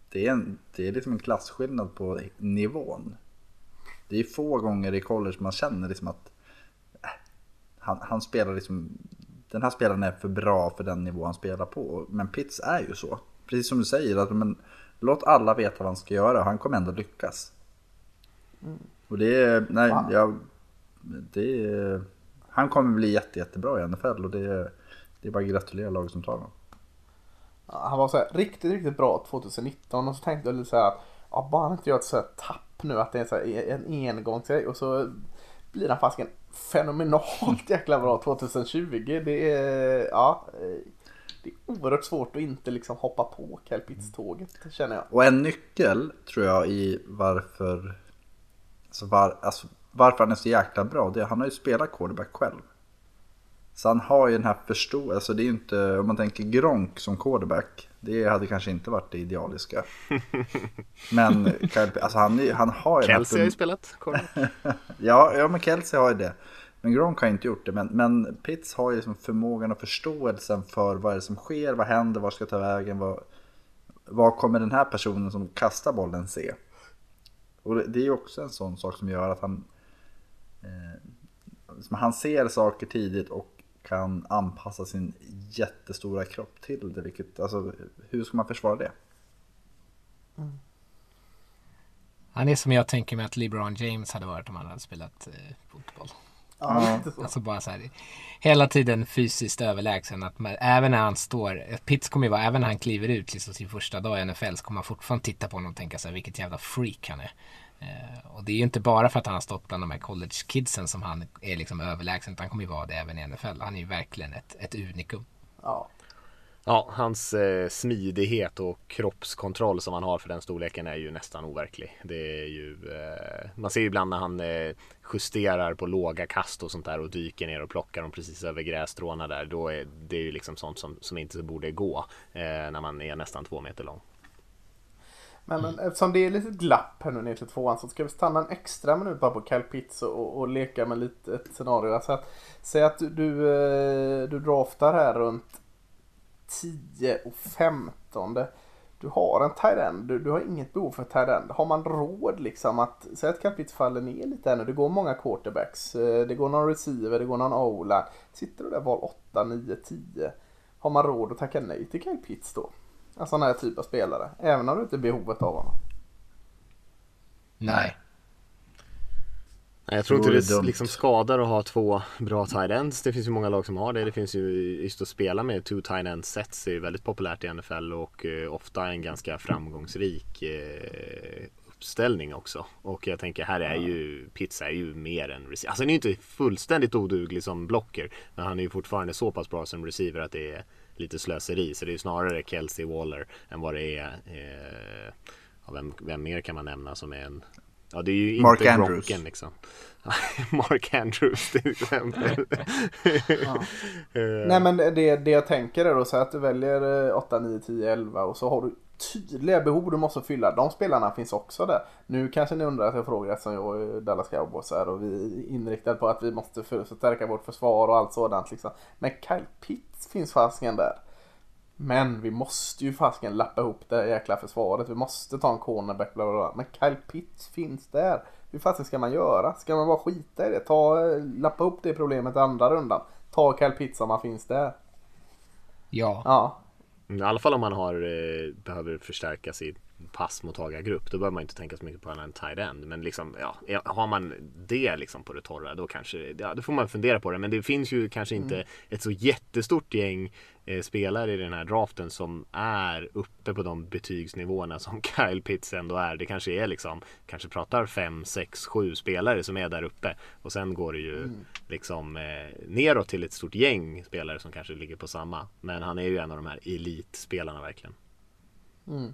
det, är en, det är liksom en klasskillnad på nivån. Det är få gånger i college man känner liksom att... Äh, han, han spelar liksom... Den här spelaren är för bra för den nivå han spelar på. Men Pitts är ju så. Precis som du säger, att men, låt alla veta vad han ska göra han kommer ändå lyckas. Mm. Och det är, nej, wow. jag, det är, han kommer bli jätte, jättebra i NFL och det är, det är bara att gratulera laget som tar honom. Han var så här, riktigt, riktigt bra 2019 och så tänkte jag lite så här att ja, bara inte gör ett så här tapp nu att det är så här, en engångsgrej och så blir han fasken fenomenalt jäkla bra 2020. Det är, ja, det är oerhört svårt att inte liksom hoppa på Kelpitz-tåget känner jag. Och en nyckel tror jag i varför Alltså, var, alltså, varför han är så jäkla bra, det, han har ju spelat quarterback själv. Så han har ju den här förståelsen, alltså det är ju inte, om man tänker Gronk som quarterback, det hade kanske inte varit det idealiska. [LAUGHS] Men alltså han, han har ju... Kelsey har ju spelat [LAUGHS] ja, ja, men Kelsey har ju det. Men Gronk har inte gjort det. Men, men Pitts har ju liksom förmågan och förståelsen för vad är det som sker, vad händer, var ska ta vägen, vad, vad kommer den här personen som kastar bollen se? Och det är ju också en sån sak som gör att han, eh, han ser saker tidigt och kan anpassa sin jättestora kropp till det. Vilket, alltså, hur ska man försvara det? Mm. Han är som jag tänker mig att LeBron James hade varit om han hade spelat eh, fotboll. Ja, alltså bara så här, hela tiden fysiskt överlägsen. Att man, även när han står, Pitts kommer ju vara, även när han kliver ut liksom sin första dag i NFL så kommer man fortfarande titta på honom och tänka så här, vilket jävla freak han är. Eh, och det är ju inte bara för att han har stått bland de här college kidsen som han är liksom överlägsen, utan han kommer ju vara det även i NFL. Han är ju verkligen ett, ett unikum. Ja. Ja, hans eh, smidighet och kroppskontroll som han har för den storleken är ju nästan overklig. Det är ju, eh, man ser ju ibland när han eh, justerar på låga kast och sånt där och dyker ner och plockar dem precis över grässtråna där. Då är det ju liksom sånt som, som inte borde gå eh, när man är nästan två meter lång. Men, men eftersom det är lite glapp här nu ner till tvåan så ska vi stanna en extra minut bara på Kyle Pitts och, och leka med lite ett scenario. Alltså att, säg att du, du, eh, du draftar här runt 10 och 15. Du har en tight end, du, du har inget behov för tight end. Har man råd liksom att, säg att Capit Pitts faller ner lite här nu. Det går många quarterbacks, eh, det går någon receiver, det går någon ola. Sitter du där val 8, 9, 10. Har man råd att tacka nej till Kyle Pitts då? Alltså en sån här typ av spelare. Även om du inte är behovet av honom. Nej. Jag tror inte det, det liksom skadar att ha två bra tight ends. Det finns ju många lag som har det. Det finns ju just att spela med two tight ends sets är ju väldigt populärt i NFL och eh, ofta en ganska framgångsrik eh, uppställning också. Och jag tänker här är ju Pizza är ju mer än receiver. Alltså han är ju inte fullständigt oduglig som blocker. Men han är ju fortfarande så pass bra som receiver att det är lite slöseri. Så det är ju snarare Kelsey Waller än vad det är eh, ja, vem, vem mer kan man nämna som är en Ja det är ju Mark inte Andrews. Liksom. [LAUGHS] Mark Andrews till exempel. ja. [LAUGHS] Nej men det, det jag tänker är då så att du väljer 8, 9, 10, 11 och så har du tydliga behov du måste fylla. De spelarna finns också där. Nu kanske ni undrar att jag frågar eftersom jag är Dallas Cowboys här och vi är inriktade på att vi måste förstärka vårt försvar och allt sådant liksom. Men Kyle Pitts finns fasiken där. Men vi måste ju fasiken lappa ihop det jäkla försvaret. Vi måste ta en cornerback bla bla bla. Men Kyle Pitts finns där. Hur fasen ska man göra? Ska man bara skita i det? Ta, lappa ihop det problemet i andra rundan. Ta Kyle Pitts om han finns där. Ja. Ja. I alla fall om man har, eh, behöver förstärka sin passmottagargrupp. Då behöver man inte tänka så mycket på en tight end. Men liksom, ja, har man det liksom på det torra då kanske, ja, då får man fundera på det. Men det finns ju kanske inte mm. ett så jättestort gäng eh, spelare i den här draften som är uppe på de betygsnivåerna som [LAUGHS] Kyle Pitts ändå är. Det kanske är liksom, kanske pratar 5, 6, 7 spelare som är där uppe. Och sen går det ju mm. liksom eh, neråt till ett stort gäng spelare som kanske ligger på samma. Men han är ju en av de här elitspelarna verkligen. Mm.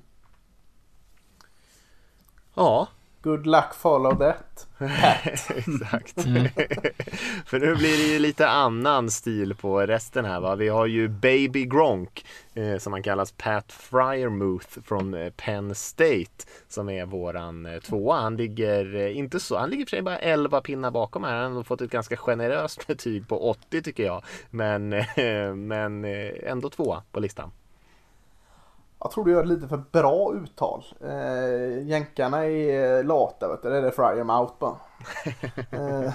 Ja. Good luck follow that. [LAUGHS] Exakt. Mm. För nu blir det ju lite annan stil på resten här va. Vi har ju Baby Gronk eh, som han kallas Pat Fryermuth från eh, Penn State som är våran eh, tvåa. Han ligger eh, inte så, han ligger för sig bara 11 pinnar bakom här. Han har fått ett ganska generöst betyg på 80 tycker jag. Men, eh, men eh, ändå tvåa på listan. Jag tror du gör lite för bra uttal. Eh, jänkarna är lata vet du. Det är det fry em out bara. [LAUGHS] eh,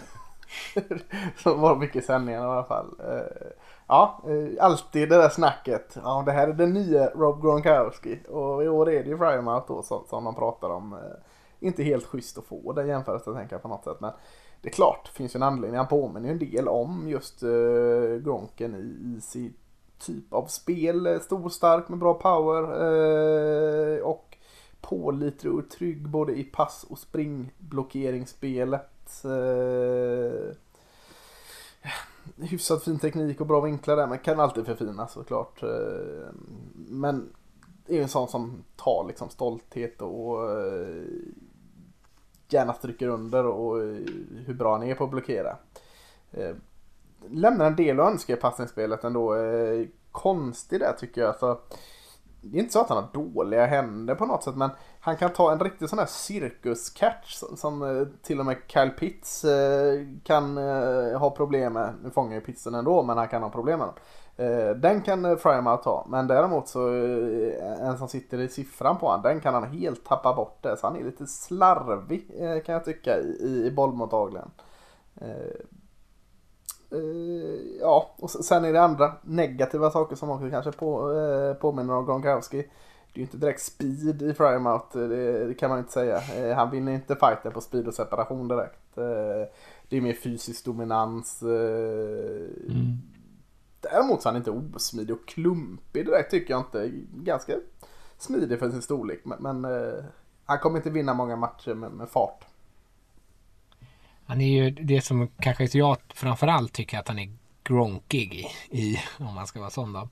[LAUGHS] så var mycket sändningar i alla fall. Eh, ja, eh, alltid det där snacket. Ja, det här är den nya Rob Gronkowski. Och i år är det ju fry em out då som, som de pratar om. Eh, inte helt schysst att få den jämförelsen tänker jag på något sätt. Men det är klart, det finns ju en anledning. Han påminner ju en del om just eh, Gronken i, i sitt typ av spel. Eh, stor, stark med bra power. Eh, och pålitlig och trygg både i pass och springblockeringsspelet. Eh, hyfsat fin teknik och bra vinklar där men kan alltid förfinas såklart. Eh, men det är ju en sån som tar liksom stolthet och eh, gärna stryker under och eh, hur bra han är på att blockera eh, lämnar en del att önska i passningsspelet ändå. Eh, konstig där tycker jag. Alltså, det är inte så att han har dåliga händer på något sätt men han kan ta en riktig sån här cirkuscatch som som eh, till och med Kyle Pitts eh, kan eh, ha problem med. Nu fångar ju Pittsen ändå men han kan ha problem med den. Eh, den kan eh, Frymouth ta men däremot så en som sitter i siffran på honom den kan han helt tappa bort det. Så han är lite slarvig kan jag tycka i, i bollmottagningen. Uh, ja, och sen är det andra negativa saker som också kanske på, uh, påminner om Gronkowski. Det är ju inte direkt speed i Frymouth, det, det, kan man inte säga. Uh, han vinner inte fighten på speed och separation direkt. det är mer fysisk dominans. Mm. Däremot så är han inte osmidig och klumpig direkt tycker jag inte. Ganska smidig för sin storlek. Men, men han kommer inte vinna många matcher med, med fart. Han är ju det som kanske jag framförallt tycker att han är gronkig i, i om man ska vara sån då.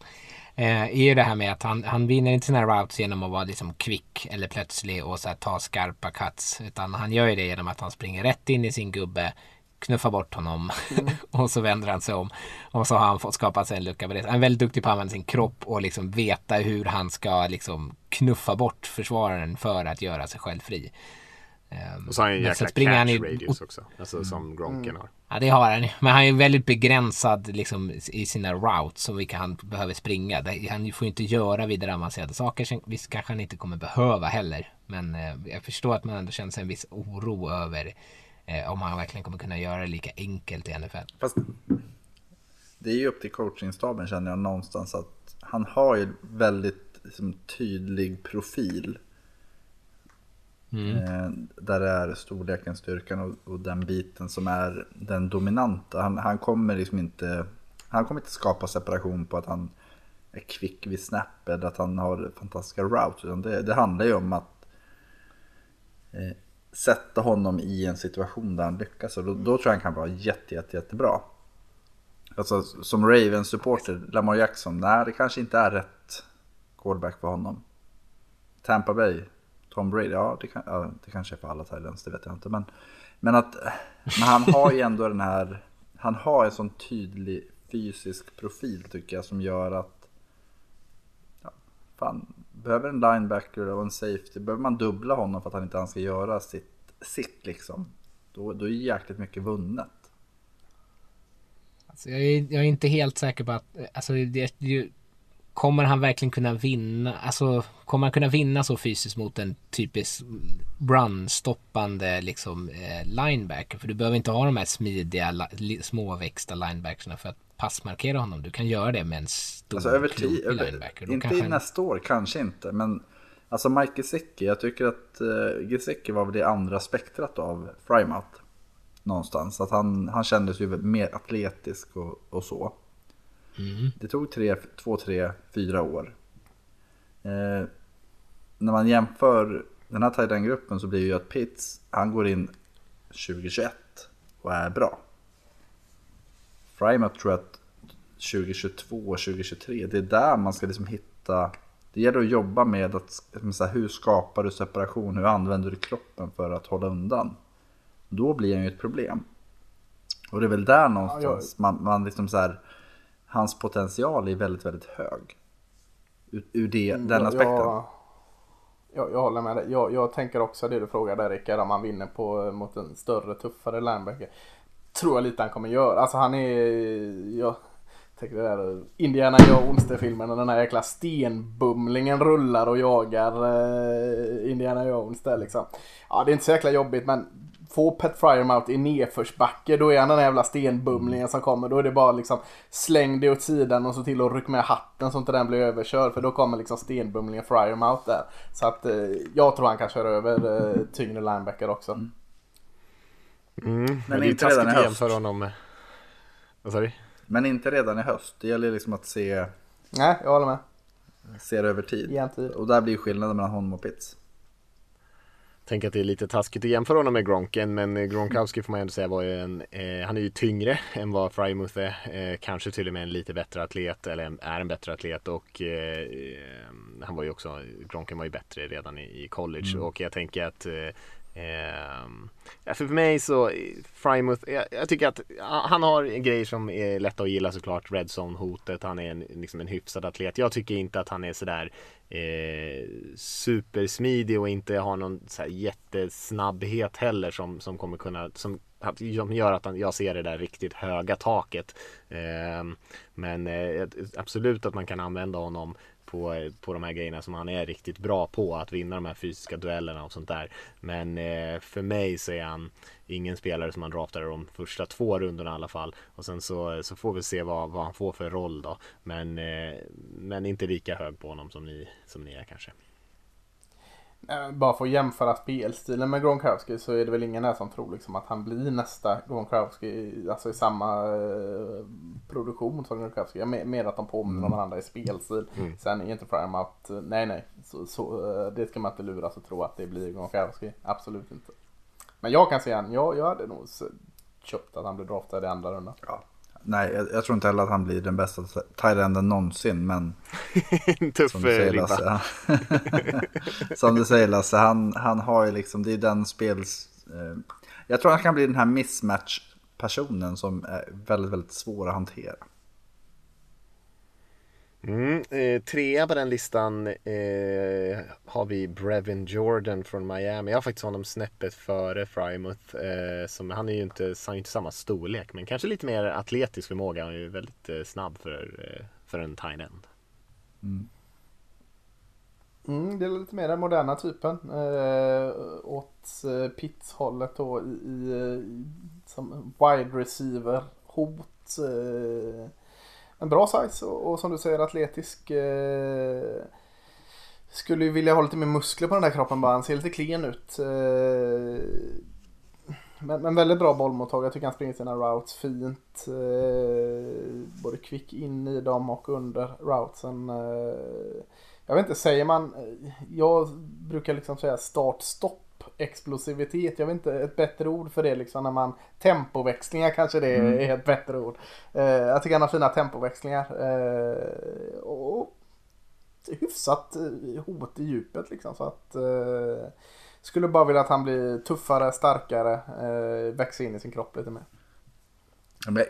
Eh, är ju det här med att han, han vinner inte sina routes genom att vara liksom kvick eller plötslig och så här, ta skarpa cuts. Utan han gör ju det genom att han springer rätt in i sin gubbe, knuffar bort honom mm. [LAUGHS] och så vänder han sig om. Och så har han fått skapa sig en lucka på det. Han är väldigt duktig på att använda sin kropp och liksom veta hur han ska liksom knuffa bort försvararen för att göra sig själv fri. Ehm, och så har han en jäkla catch han i, radius också. Alltså mm. som Gronken mm. har. Ja det har han. Men han är väldigt begränsad liksom, i sina routes som vilka han behöver springa. Han får ju inte göra vidare avancerade saker. Visst kanske han inte kommer behöva heller. Men eh, jag förstår att man ändå känner sig en viss oro över eh, om han verkligen kommer kunna göra det lika enkelt i NFL. Fast det är ju upp till coachingstaben känner jag någonstans att han har ju väldigt liksom, tydlig profil Mm. Eh, där det är storleken, styrkan och, och, den biten som är den dominanta. Han, han, kommer liksom inte, han kommer inte skapa separation på att han är kvick vid snap eller att han har fantastiska routes. Utan det, det handlar ju om att eh, sätta honom i en situation där han lyckas. Och då, då tror jag han kan vara jätte, jätte, jättebra. Alltså som Ravens supporter, Lamar Jackson, nej det kanske inte är rätt quarterback för honom. Tampa Bay, Tom Brady, ja det, kan, ja, det kanske är för alla Thailands, det vet jag inte. Men, men, att, men han har ju ändå den här, han har en sån tydlig fysisk profil tycker jag som gör att, ja, fan, behöver en linebacker och en safety, behöver man dubbla honom för att han inte ska göra sitt, sitt liksom. Då, då är jäkligt mycket vunnet. Alltså jag, är, jag är inte helt säker på att, alltså det, det, kommer han verkligen kunna vinna, alltså kommer han kunna vinna så fysiskt mot en typisk run-stoppande liksom eh, linebacker? För du behöver inte ha de här smidiga, småväxta linebackerna för att passmarkera honom. Du kan göra det med en stor, alltså, över tid, linebacker. Då inte i nästa år, kanske inte, men alltså Mike Gesicki, jag tycker att uh, Gesicki var väl det andra spektrat av Frymouth någonstans. Att han, han kändes ju mer atletisk och, och så. Mm. Det tog tre, två, tre, fyra år. Eh, när man jämför den här tight gruppen så blir det ju att Pitts, han går in 2021 och är bra. Frymouth tror jag att 2022 och 2023, det är där man ska liksom hitta det gäller att jobba med att med hur skapar du separation, hur använder du kroppen för att hålla undan. Då blir han ju ett problem. Och det är väl där någonstans ja, man, man liksom så här, hans potential är väldigt, väldigt hög. Ur, ur det, mm, den aspekten. Jag, jag, jag håller med dig. Jag, jag tänker också det du frågade Rickard, om han vinner på, mot en större, tuffare linebacker. Tror jag lite han kommer göra. Alltså han är, jag tänker det där Indiana Jones-filmen och den här jäkla stenbumlingen rullar och jagar eh, Indiana Jones där liksom. Ja det är inte så jäkla jobbigt men få Pet Fryermouth i nedförsbacke då är han den där jävla stenbumlingen som kommer. Då är det bara liksom släng det åt sidan och så till och ryck med hatten så inte den blir överkörd. För då kommer liksom stenbumlingen Fryermouth där. Så att eh, jag tror han kan köra över eh, tyngre linebacker också. Mm. Mm. Men, men inte redan i höst. För honom. Vad sa du? Men inte redan i höst. Det gäller liksom att se. Nej, jag håller med. Se det över tid. Och där blir skillnaden mellan honom och Pitts tänker att det är lite taskigt att jämföra honom med Gronken men Gronkowski får man ändå säga var ju en, eh, han är ju tyngre än vad Frymouth är. Eh, kanske till och med en lite bättre atlet eller är en bättre atlet och eh, han var ju också, Gronken var ju bättre redan i, i college mm. och jag tänker att eh, för mig så, Frymouth, jag, jag, tycker att han har grejer som är lätta att gilla såklart. Red Zone-hotet, han är en, liksom en hyfsad atlet. Jag tycker inte att han är sådär eh, supersmidig och inte har någon så jättesnabbhet heller som, som kommer kunna, som, som gör att han, jag ser det där riktigt höga taket. Eh, men eh, absolut att man kan använda honom på, på de här grejerna som han är riktigt bra på. Att vinna de här fysiska duellerna och sånt där. Men eh, för mig så är han ingen spelare som man draftar de första två rundorna i alla fall. Och sen så, så får vi se vad, vad han får för roll då. Men, eh, men inte lika hög på honom som ni, som ni är kanske. Eh, bara för att jämföra spelstilen med Gronkowski så är det väl ingen här som tror liksom att han blir nästa Gronkowski, alltså i samma eh, produktion som Gronkowski. Jag mer att de påminner mm. om varandra i spelstil. Mm. Sen är inte Frame att, nej nej, så, så, eh, det ska man inte luras och tro att det blir Gronkowski. Absolut inte. Men jag kan säga, jag, jag hade nog köpt att han blev draftad i andra rundan. Ja, Nej, jag, jag, tror inte heller att han blir den bästa thailändern någonsin. Men [LAUGHS] Tuff som du säger Lasse, [LAUGHS] som du säger Lasse, han, han har ju liksom, det är den spels... Eh, jag tror han kan bli den här mismatch-personen som är väldigt, väldigt svår att hantera. Mm, eh, trea på den listan eh, har vi Brevin Jordan från Miami. Jag har faktiskt honom snäppet före Frymouth. Eh, som, han är ju inte, han är inte samma storlek men kanske lite mer atletisk förmåga. Han är ju väldigt eh, snabb för, eh, för en tight end. Mm. Mm, det är lite mer den moderna typen. Eh, åt eh, pitshållet då i, i, som wide receiver hot. Eh, en bra size och, och, som du säger atletisk. Eh, Skulle ju vilja ha lite mer muskler på den där kroppen bara. Han ser lite klen ut. Eh, men, men väldigt bra bollmottagare. Jag tycker han springer sina routes fint. Eh, både kvick in i dem och under routesen. Eh, jag vet inte, säger man... Eh, jag brukar liksom säga start-stopp explosivitet. Jag vet inte ett bättre ord för det liksom när man tempoväxlingar kanske det mm. är ett bättre ord. Eh, jag tycker han har fina tempoväxlingar. Eh, och hyfsat eh, hot i djupet liksom så att eh, skulle bara vilja att han blir tuffare, starkare, eh, växer in i sin kropp lite mer.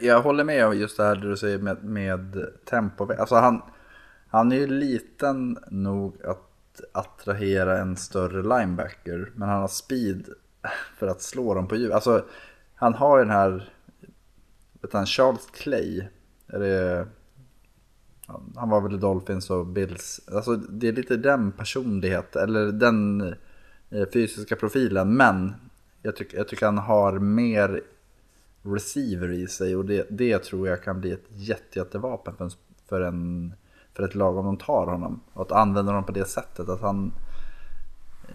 Jag håller med om just det här du säger med, med tempo. Alltså han, han är ju liten nog att attrahera en större linebacker. Men han har speed för att slå dem på djup. Alltså, han har ju den här, vet han, Charles Clay. Är det, han var väl i Dolphins och Bills. Alltså, det är lite den personligheten, eller den eh, fysiska profilen. Men jag, tycker, jag tycker han har mer receiver i sig och det, det tror jag kan bli ett jätte, jättevapen för en, för en för ett lag om de tar honom. Och att använda honom på det sättet. Att han,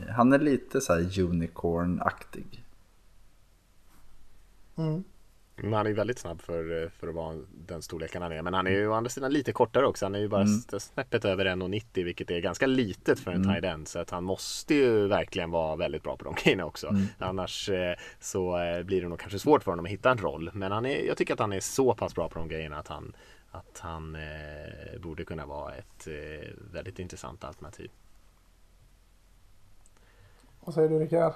han är lite så här unicorn-aktig. Mm. Men han är ju väldigt snabb för, för att vara den storleken han är. Men han är ju å andra sidan lite kortare också. Han är ju bara mm. snäppet över 1,90 vilket är ganska litet för en mm. tight end. Så att han måste ju verkligen vara väldigt bra på de grejerna också. Mm. Annars eh, så eh, blir det nog kanske svårt för honom att hitta en roll. Men han är, jag tycker att han är så pass bra på de grejerna att han, att han eh, borde kunna vara ett eh, väldigt intressant alternativ. Vad säger du Rickard?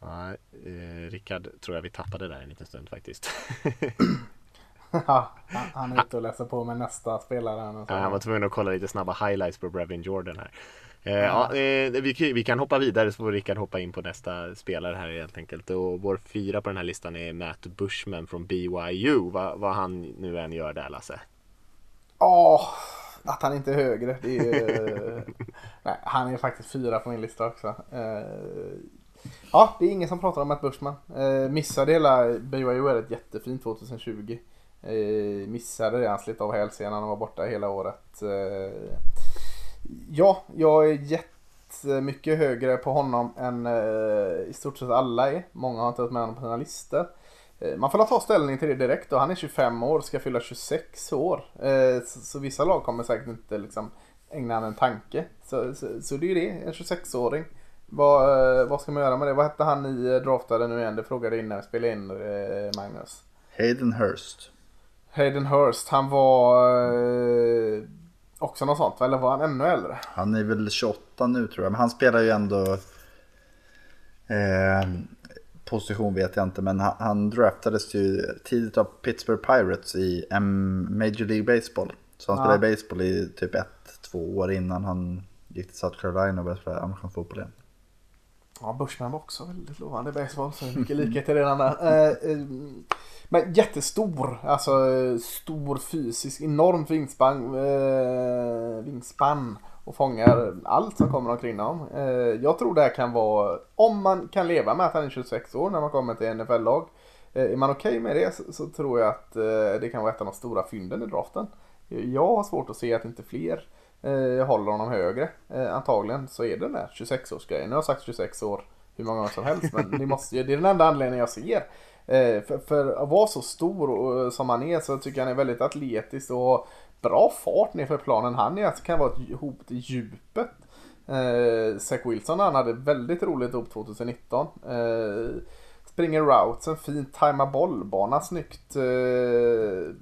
Ja, eh, Rickard tror jag vi tappade där en liten stund faktiskt. [LAUGHS] ja, han är ute och läser på med nästa spelare. Ja, han var tvungen att kolla lite snabba highlights på Brevin Jordan här. Eh, ja, eh, vi, vi, kan hoppa vidare så får Rickard hoppa in på nästa spelare här helt enkelt. Och vår fyra på den här listan är Matt Bushman från BYU. Va, vad han nu än gör där Lasse. Ja, oh, att han inte är högre. Det är, [LAUGHS] nej, han är faktiskt fyra på min lista också. Uh, ja, det är ingen som pratar om Matt Bushman. Uh, missade hela BYU är ett jättefint 2020. Uh, missade det, han slet av hälsenan och var borta hela året. Ja, jag är jättemycket högre på honom än eh, i stort sett alla är. Många har inte varit med honom på sina listor. Eh, man får ta ställning till det direkt och han är 25 år, ska fylla 26 år. Eh, så, så, vissa lag kommer säkert inte liksom ägna honom en tanke. Så, så, så, det är ju det, en 26-åring. Vad, eh, vad ska man göra med det? Vad hette han ni draftade nu igen? Det frågade innan vi spelade in eh, Magnus. Hayden Hurst. Hayden Hurst, han var eh, också något sånt Eller var han ännu äldre? Han är väl 28 nu tror jag. Men han spelar ju ändå... Eh, position vet jag inte. Men han, han draftades ju tidigt av Pittsburgh Pirates i M Major League Baseball. Så han ja. spelade baseball i typ ett, två år innan han gick till South Carolina och började spela amerikansk fotboll igen. Ja, Bushman var också väldigt lovande i baseball. Så mycket likheter redan där. Eh, eh, men jättestor, alltså stor fysisk, enormt vingspann, eh, vingspann och fångar allt som kommer omkring honom. Eh, jag tror det här kan vara, om man kan leva med att han är 26 år när man kommer till NFL-lag. Eh, är man okej okay med det så, så, tror jag att eh, det kan vara ett av de stora fynden i draften. Jag har svårt att se att inte fler eh, håller honom högre. Eh, antagligen så är det den där 26-årsgrejen. Nu har jag sagt 26 år hur många gånger som helst men det, måste, det är den enda anledningen jag ser. Eh, för, för, att vara så stor och, eh, som han är så tycker jag han är väldigt atletisk och bra fart nerför planen. Han är, alltså, kan vara ett hot i djupet. Eh, Zach Wilson han hade väldigt roligt upp 2019. Eh, springer routsen, fint, tajmar bollbana snyggt. Eh,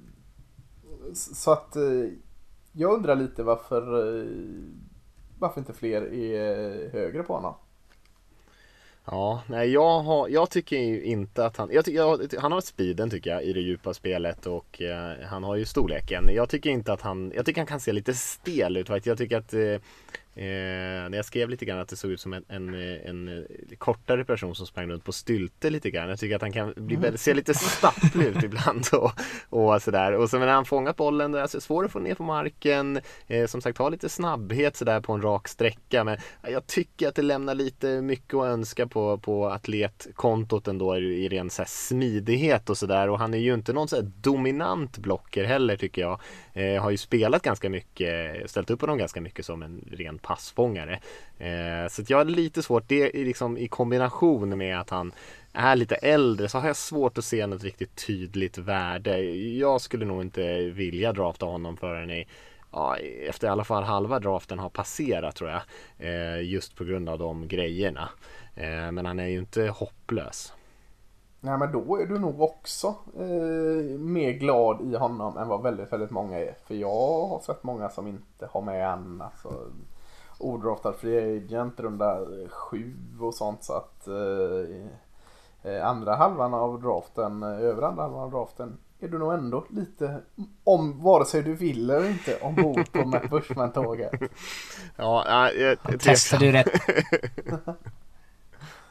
så att eh, jag undrar lite varför, eh, varför inte fler är högre på honom. Ja, nej jag, har, jag tycker ju inte att han, jag, jag, han har speeden tycker jag i det djupa spelet och eh, han har ju storleken. Jag tycker inte att han, jag tycker han kan se lite stel ut faktiskt. Jag tycker att eh, Eh, när jag skrev lite grann att det såg ut som en, en, en, en kortare person som sprang runt på stylte lite grann. Jag tycker att han kan bli, mm. se lite stapplig ut ibland och, och sådär. Och så när han fångat bollen, alltså svår att få ner på marken. Eh, som sagt, har lite snabbhet sådär på en rak sträcka. Men jag tycker att det lämnar lite mycket att önska på, på atletkontot ändå i ren så smidighet och sådär. Och han är ju inte någon så dominant blocker heller tycker jag. Eh, har ju spelat ganska mycket, ställt upp på dem ganska mycket som en ren passfångare. Eh, så jag har lite svårt, det är liksom i kombination med att han är lite äldre så har jag svårt att se något riktigt tydligt värde. Jag skulle nog inte vilja drafta honom förrän i ja, efter i alla fall halva draften har passerat tror jag. Eh, just på grund av de grejerna. Eh, men han är ju inte hopplös. Nej men då är du nog också eh, mer glad i honom än vad väldigt, väldigt många är. För jag har sett många som inte har med en alltså, odraftad free agent runda sju och sånt så att eh, eh andra halvan av draften, över andra halvan av draften är du nog ändå lite, om vare sig du vill eller inte, ombord på Matt Bushman-tåget. Ja, jag, jag, testade ju rätt. [LAUGHS]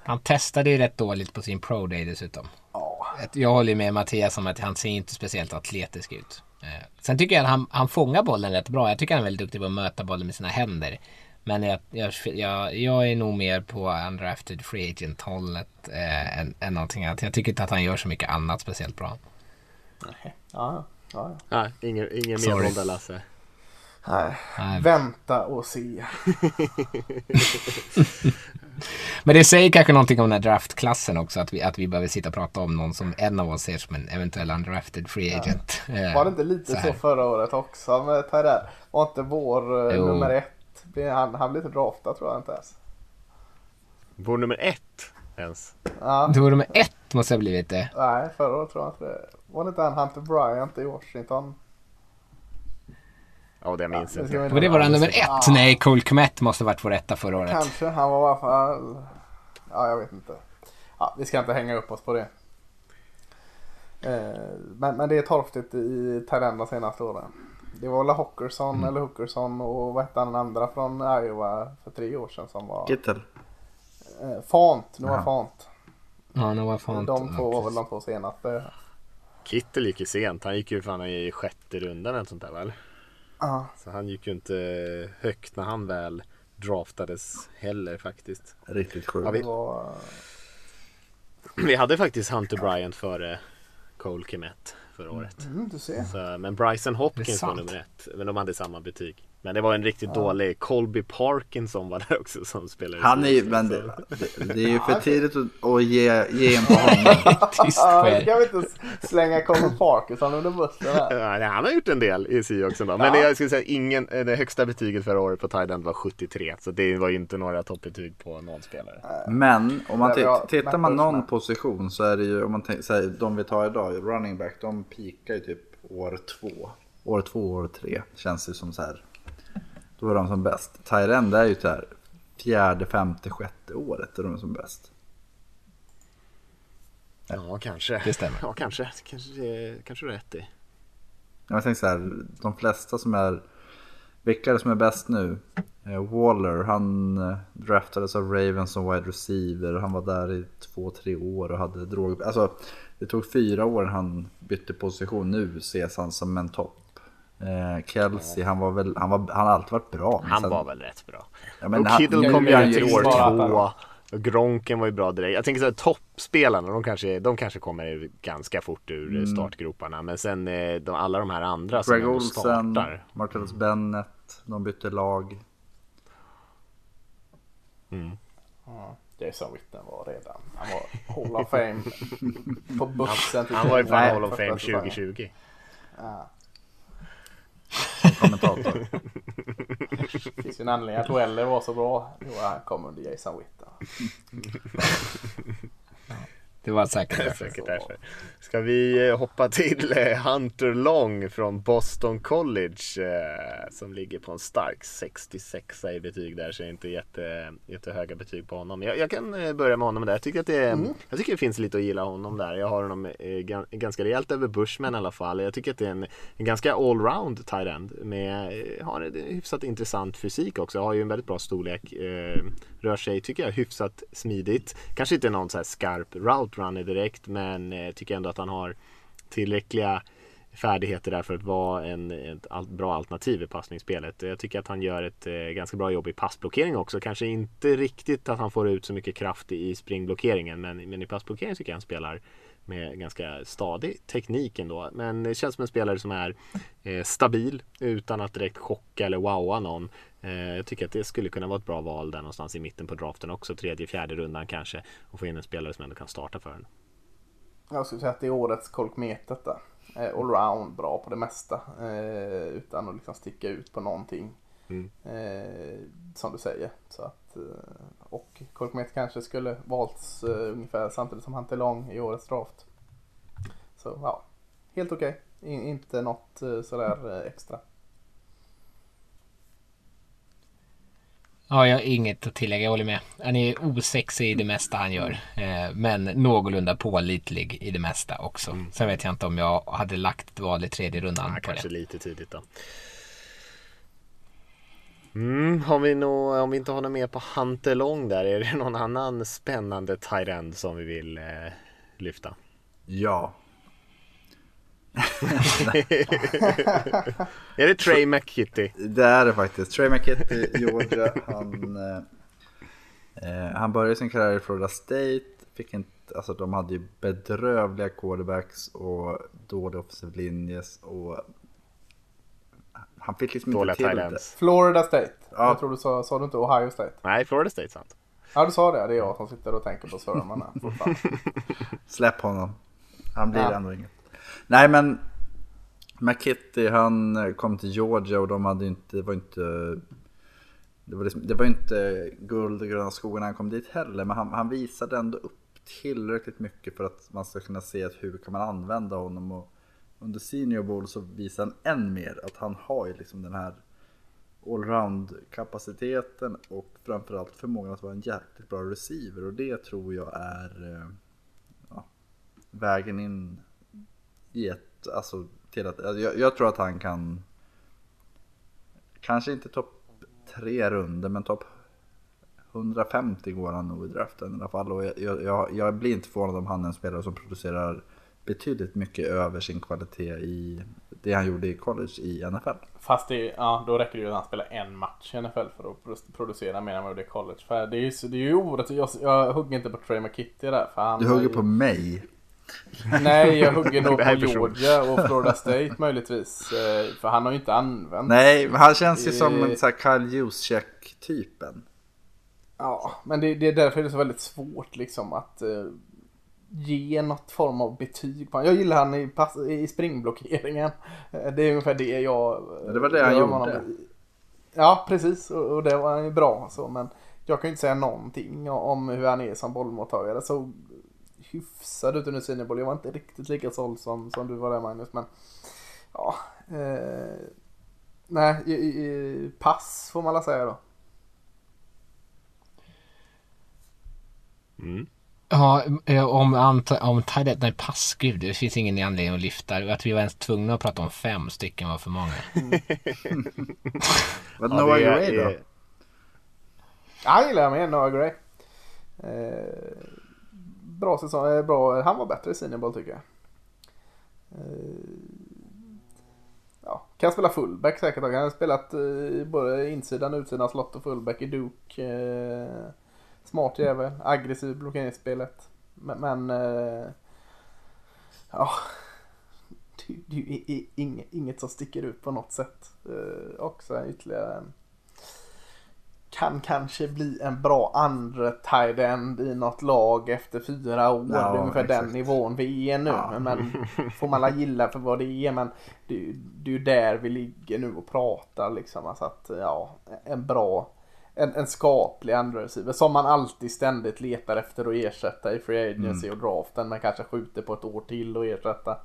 Han testade ju rätt dåligt på sin pro day dessutom. Ja. Jag håller med Mattias om att han ser inte speciellt atletisk ut. Eh, sen tycker jag att han, han fångar bollen rätt bra. Jag tycker han är väldigt duktig på att möta bollen med sina händer. Men jag, jag, jag, jag är nog mer på undrafted free agent hållet eh, än, än någonting annat. Jag tycker inte att han gör så mycket annat speciellt bra. Nej, ja, ja. Nej, ingen, ingen mer där Lasse. Nej. Nej. Vänta och se. [LAUGHS] Men det säger kanske någonting om den här draftklassen också. Att vi, att vi behöver sitta och prata om någon som en av oss ser som en eventuell undrafted free agent. Ja. Var det inte lite så, så förra året också med Tyrell? Var inte vår eh, jo. nummer ett? Han, han blev inte draftad tror jag inte ens. Vår nummer ett ens? Ja. Vår nummer ett måste ha blivit det. Nej, förra året tror jag inte det. Var det inte han Hunter Bryant i Washington? Ja, det minns jag inte. Var det vår nummer ett? Ja. Nej, Cole Kmet måste varit vår etta förra året. Kanske. Han var i alla fall... Ja, jag vet inte. Ja, vi ska inte hänga upp oss på det. Eh, men, men det är torftigt i Tyrenda senaste åren. Det var väl Hockerson mm. eller Hookerson och vad hette han andra från Iowa för tre år sedan som var... Gittel. Eh, Font, Noah Font. Ja, Noah Font. De två var väl de två senaste. Kittel gick ju sent. Han gick ju fan i sjätte rundan eller sånt där väl? Ja. Så han gick ju inte högt när han väl draftades heller faktiskt. Riktigt sjukt. Ja, vi... vi hade faktiskt Hunter Bryant före Cole Kemet förra året. Mm. Så, men Bryson Hopkins var nummer ett. Men de hade samma betyg. Men det var en riktigt ja. dålig. Colby Parkinson var där också som spelade. Han är ju, men det, det, det, är ju för tidigt att, att ge, ge en på honom. [LAUGHS] Tyst ja, kan vi inte slänga Colby Parkinson under bussen här. Ja, han har gjort en del i SI också. Då. Men ja. jag skulle säga ingen, det högsta betyget förra året på Tidend var 73. Så det var ju inte några toppbetyg på någon spelare. Men om man tittar man någon position så är det ju, om man säger de vi tar idag, running back, de pikar ju typ år två. År två, år tre känns det som så här då är de som bäst. Tyrend är ju så här fjärde, femte, sjätte året är de som bäst. Ja, kanske. Det stämmer. [LAUGHS] Ja, kanske. Kanske, kanske rätt i. Jag tänker så här, de flesta som är, vilka är det som är bäst nu? Eh, Waller, han eh, draftades av Ravens som wide receiver. Han var där i två, tre år och hade drog... Alltså, det tog fyra år han bytte position. Nu ses han som en topp Eh, Kelsey, han var väl, han, var, han har alltid varit bra. Han sen... var väl rätt bra. Ja, men och Kiddle kom ju till år två. Och Gronken var ju bra direkt. Jag tänker så här, toppspelarna, de kanske, de kanske kommer ganska fort ur mm. startgroparna. Men sen eh, de, alla de här andra Greg som Olsen, startar. Marcellus Bennett, de bytte lag. Mm. Ja, Jason Witten var redan, han var Hall of Fame [LAUGHS] på bussen. Han, han var ju fan Hall of Fame 2020. Ja kommentator. Det finns ju en anledning att Weller var så bra. Jo, han kom under Jason Witten. [LAUGHS] Det var säkert säkert därför. Ska vi eh, hoppa till eh, Hunter Long från Boston College eh, som ligger på en stark 66 i betyg där så jag är inte jätte, jättehöga betyg på honom. Jag, jag kan börja med honom där. Jag tycker att det, mm. jag tycker det finns lite att gilla honom där. Jag har honom ganska rejält över Bushman i alla fall. Jag tycker att det är en, en ganska allround tight end med, har en hyfsat intressant fysik också. Har ju en väldigt bra storlek. Rör sig, tycker jag, hyfsat smidigt. Kanske inte någon så här skarp route runner direkt men eh, tycker ändå att han har tillräckliga färdigheter där för att vara en, ett bra alternativ i passningsspelet. Jag tycker att han gör ett eh, ganska bra jobb i passblockering också. Kanske inte riktigt att han får ut så mycket kraft i springblockeringen men, men i passblockering tycker jag han spelar med ganska stadig teknik ändå. Men det känns som en spelare som är eh, stabil utan att direkt chocka eller wowa någon. Eh, jag tycker att det skulle kunna vara ett bra val där någonstans i mitten på draften också. Tredje, fjärde rundan kanske. Och få in en spelare som ändå kan starta för en. Jag skulle säga att det är årets Kolkmet detta. Eh, allround, bra på det mesta. Eh, utan att liksom sticka ut på någonting. Mm. Som du säger. Så att, och Kolkmet kanske skulle valts ungefär samtidigt som Hunter Long i årets draft. Så ja, helt okej. Okay. inte något sådär extra. Ja, jag har inget att tillägga, jag håller med. Han är osexig i det mesta han gör. Eh, men någorlunda pålitlig i det mesta också. Mm. Sen vet jag inte om jag hade lagt ett val i tredje rundan ja, på kanske det. lite tidigt då. Mm, har vi nå, om vi inte har något mer på Hunter Long där, är det någon annan spännande tight end som vi vill eh, lyfta? Ja, är det Trey McKitty? Det är det faktiskt. Trey McKitty, Georgia. Han, eh, eh, han började sin karriär i Florida State. Fick inte, alltså de hade ju bedrövliga quarterbacks och dåliga offensive linjes. Och han fick liksom Dåliga inte till det. Florida State. Ja. Jag tror du sa, sa du inte Ohio State? Nej, Florida State sant. Ja, du sa det. Det är jag som sitter och tänker på svärmarna [LAUGHS] Släpp honom. Han blir ja. ändå inget. Nej men McKitty han eh, kom till Georgia och de hade inte, det var inte det var, liksom, det var inte guld och gröna skogar när han kom dit heller men han, han visade ändå upp tillräckligt mycket för att man ska kunna se att hur kan man använda honom och under senior bowl så visar han än mer att han har ju liksom den här allround kapaciteten och framförallt förmågan att vara en jäkligt bra receiver och det tror jag är eh, ja, vägen in i ett, alltså till att, alltså, jag, jag tror att han kan, kanske inte topp tre runder men topp 150 går han nog i draften i alla fall. Och jag, jag, jag blir inte förvånad om han är en spelare som producerar betydligt mycket över sin kvalitet i det han gjorde i college i NFL. Fast det, ja, då räcker det ju att han spelar en match i NFL för att producera mer än vad han gjorde i college. För det är ju, det är ju orättvist. Jag, jag hugger inte på Trey McKitty där. För han du hugger ju... på mig. [LAUGHS] Nej, jag hugger nog på Georgia och Florida State möjligtvis. Eh, för han har ju inte använt... Nej, men han känns ju som en sån här Kyle Juszczyk-typen. Ja, men det, det, är därför det är så väldigt svårt liksom att uh, ge något form av betyg på honom. Jag gillar han i, pass, i springblockeringen. Eh, det är ungefär det jag... Det var det han gjorde. Honom. Ja, precis. Och, och det var han ju bra så. Men jag kan ju inte säga någonting om hur han är som bollmottagare. Så hyfsad ut under seniorboll. Jag var inte riktigt lika såld som, som du var där Magnus. Men ja, eh, nej, i, i, pass får man väl säga då. Mm. Ja, eh, om, om Tidet, nej pass, gud det finns ingen anledning att lyfta. Att vi var ens tvungna att prata om fem stycken var för många. [LAUGHS] Vad Noah Gray då? Ja, jag gillar med Noah Gray. Eh, bra säsong. Eh, bra. Han var bättre i seniorboll tycker jag. Eh, ja, kan spela fullback säkert. Han har spelat eh, både insidan och utsidan slott och fullback i Duke. Smart jävel. Aggressiv blockeringsspelet. Men, men ja. Det är inget som sticker ut på något sätt. Också ytterligare en kan kanske bli en bra andra tight end i något lag efter fyra år. Ja, ungefär exakt. den nivån vi är nu. Ja. Men får man la gilla för vad det är. Men det, det är ju där vi ligger nu och pratar liksom. Alltså att ja, en bra en, en skaplig andra receiver som man alltid ständigt letar efter att ersätta i Free Agency mm. och draften men kanske skjuter på ett år till och ersätta.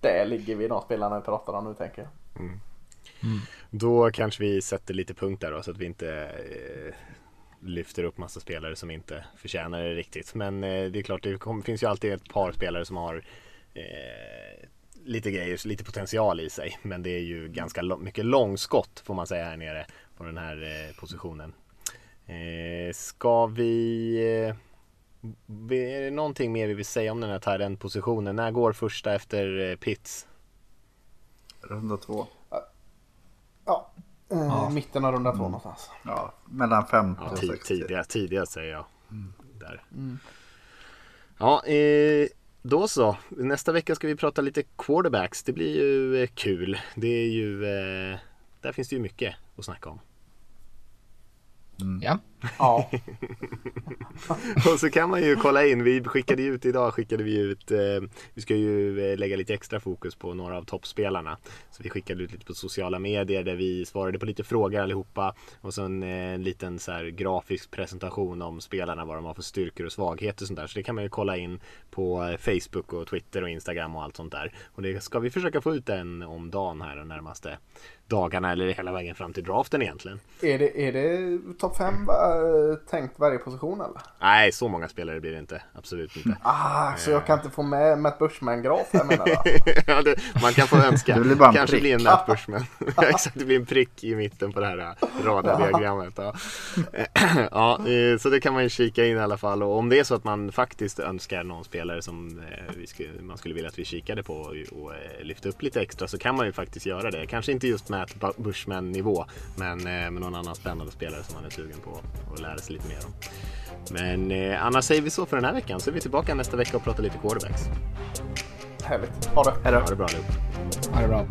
Där ligger vi de spelarna vi pratar om nu tänker jag. Mm. Mm. Då kanske vi sätter lite punkt där då så att vi inte eh, lyfter upp massa spelare som inte förtjänar det riktigt. Men eh, det är klart, det kom, finns ju alltid ett par spelare som har eh, lite grejer, lite potential i sig. Men det är ju ganska mycket långskott får man säga här nere på den här eh, positionen. Eh, ska vi... Eh, är det någonting mer vi vill säga om den här tight positionen? När går första efter eh, Pitts? Runda två. Ja, eh, ja. mitten av runda två mm. någonstans. Ja, mellan fem ja, och sex. Tidigast, tidigast säger jag. Mm. Där. Mm. Ja, eh, då så. Nästa vecka ska vi prata lite quarterbacks. Det blir ju eh, kul. Det är ju, eh, där finns det ju mycket att snacka om. Mm. Ja. Ja. [LAUGHS] och så kan man ju kolla in. Vi skickade ut idag skickade vi ut. Eh, vi ska ju eh, lägga lite extra fokus på några av toppspelarna. Så vi skickade ut lite på sociala medier där vi svarade på lite frågor allihopa. Och så en, eh, en liten så här grafisk presentation om spelarna. Vad de har för styrkor och svagheter och sånt där. Så det kan man ju kolla in på eh, Facebook och Twitter och Instagram och allt sånt där. Och det ska vi försöka få ut en om dagen här de närmaste dagarna eller hela vägen fram till draften egentligen. Är det, är det topp 5 eh, tänkt varje position eller? Nej, så många spelare blir det inte. Absolut inte. Ah, så jag kan inte få med Matt Bushman-graf här menar du? [LAUGHS] ja, det, man kan få önska. [LAUGHS] Det blir bara en Kanske prick. blir en Matt Bushman. [LAUGHS] Exakt, det blir en prick i mitten på det här eh, radardiagrammet. Ja. [CLEARS THROAT] ja, eh, så det kan man ju kika in i alla fall. Och om det är så att man faktiskt önskar någon spelare som vi skulle, man skulle vilja att vi kikade på och, och lyfte upp lite extra så kan man ju faktiskt göra det. Kanske inte just med Matt Bushman-nivå. Men eh, med någon annan spännande spelare som man är sugen på att lära sig lite mer om. Men eh, annars säger vi så för den här veckan så är vi tillbaka nästa vecka och pratar lite quarterbacks. Härligt. Ha det. Ha det bra allihop. Ha det bra.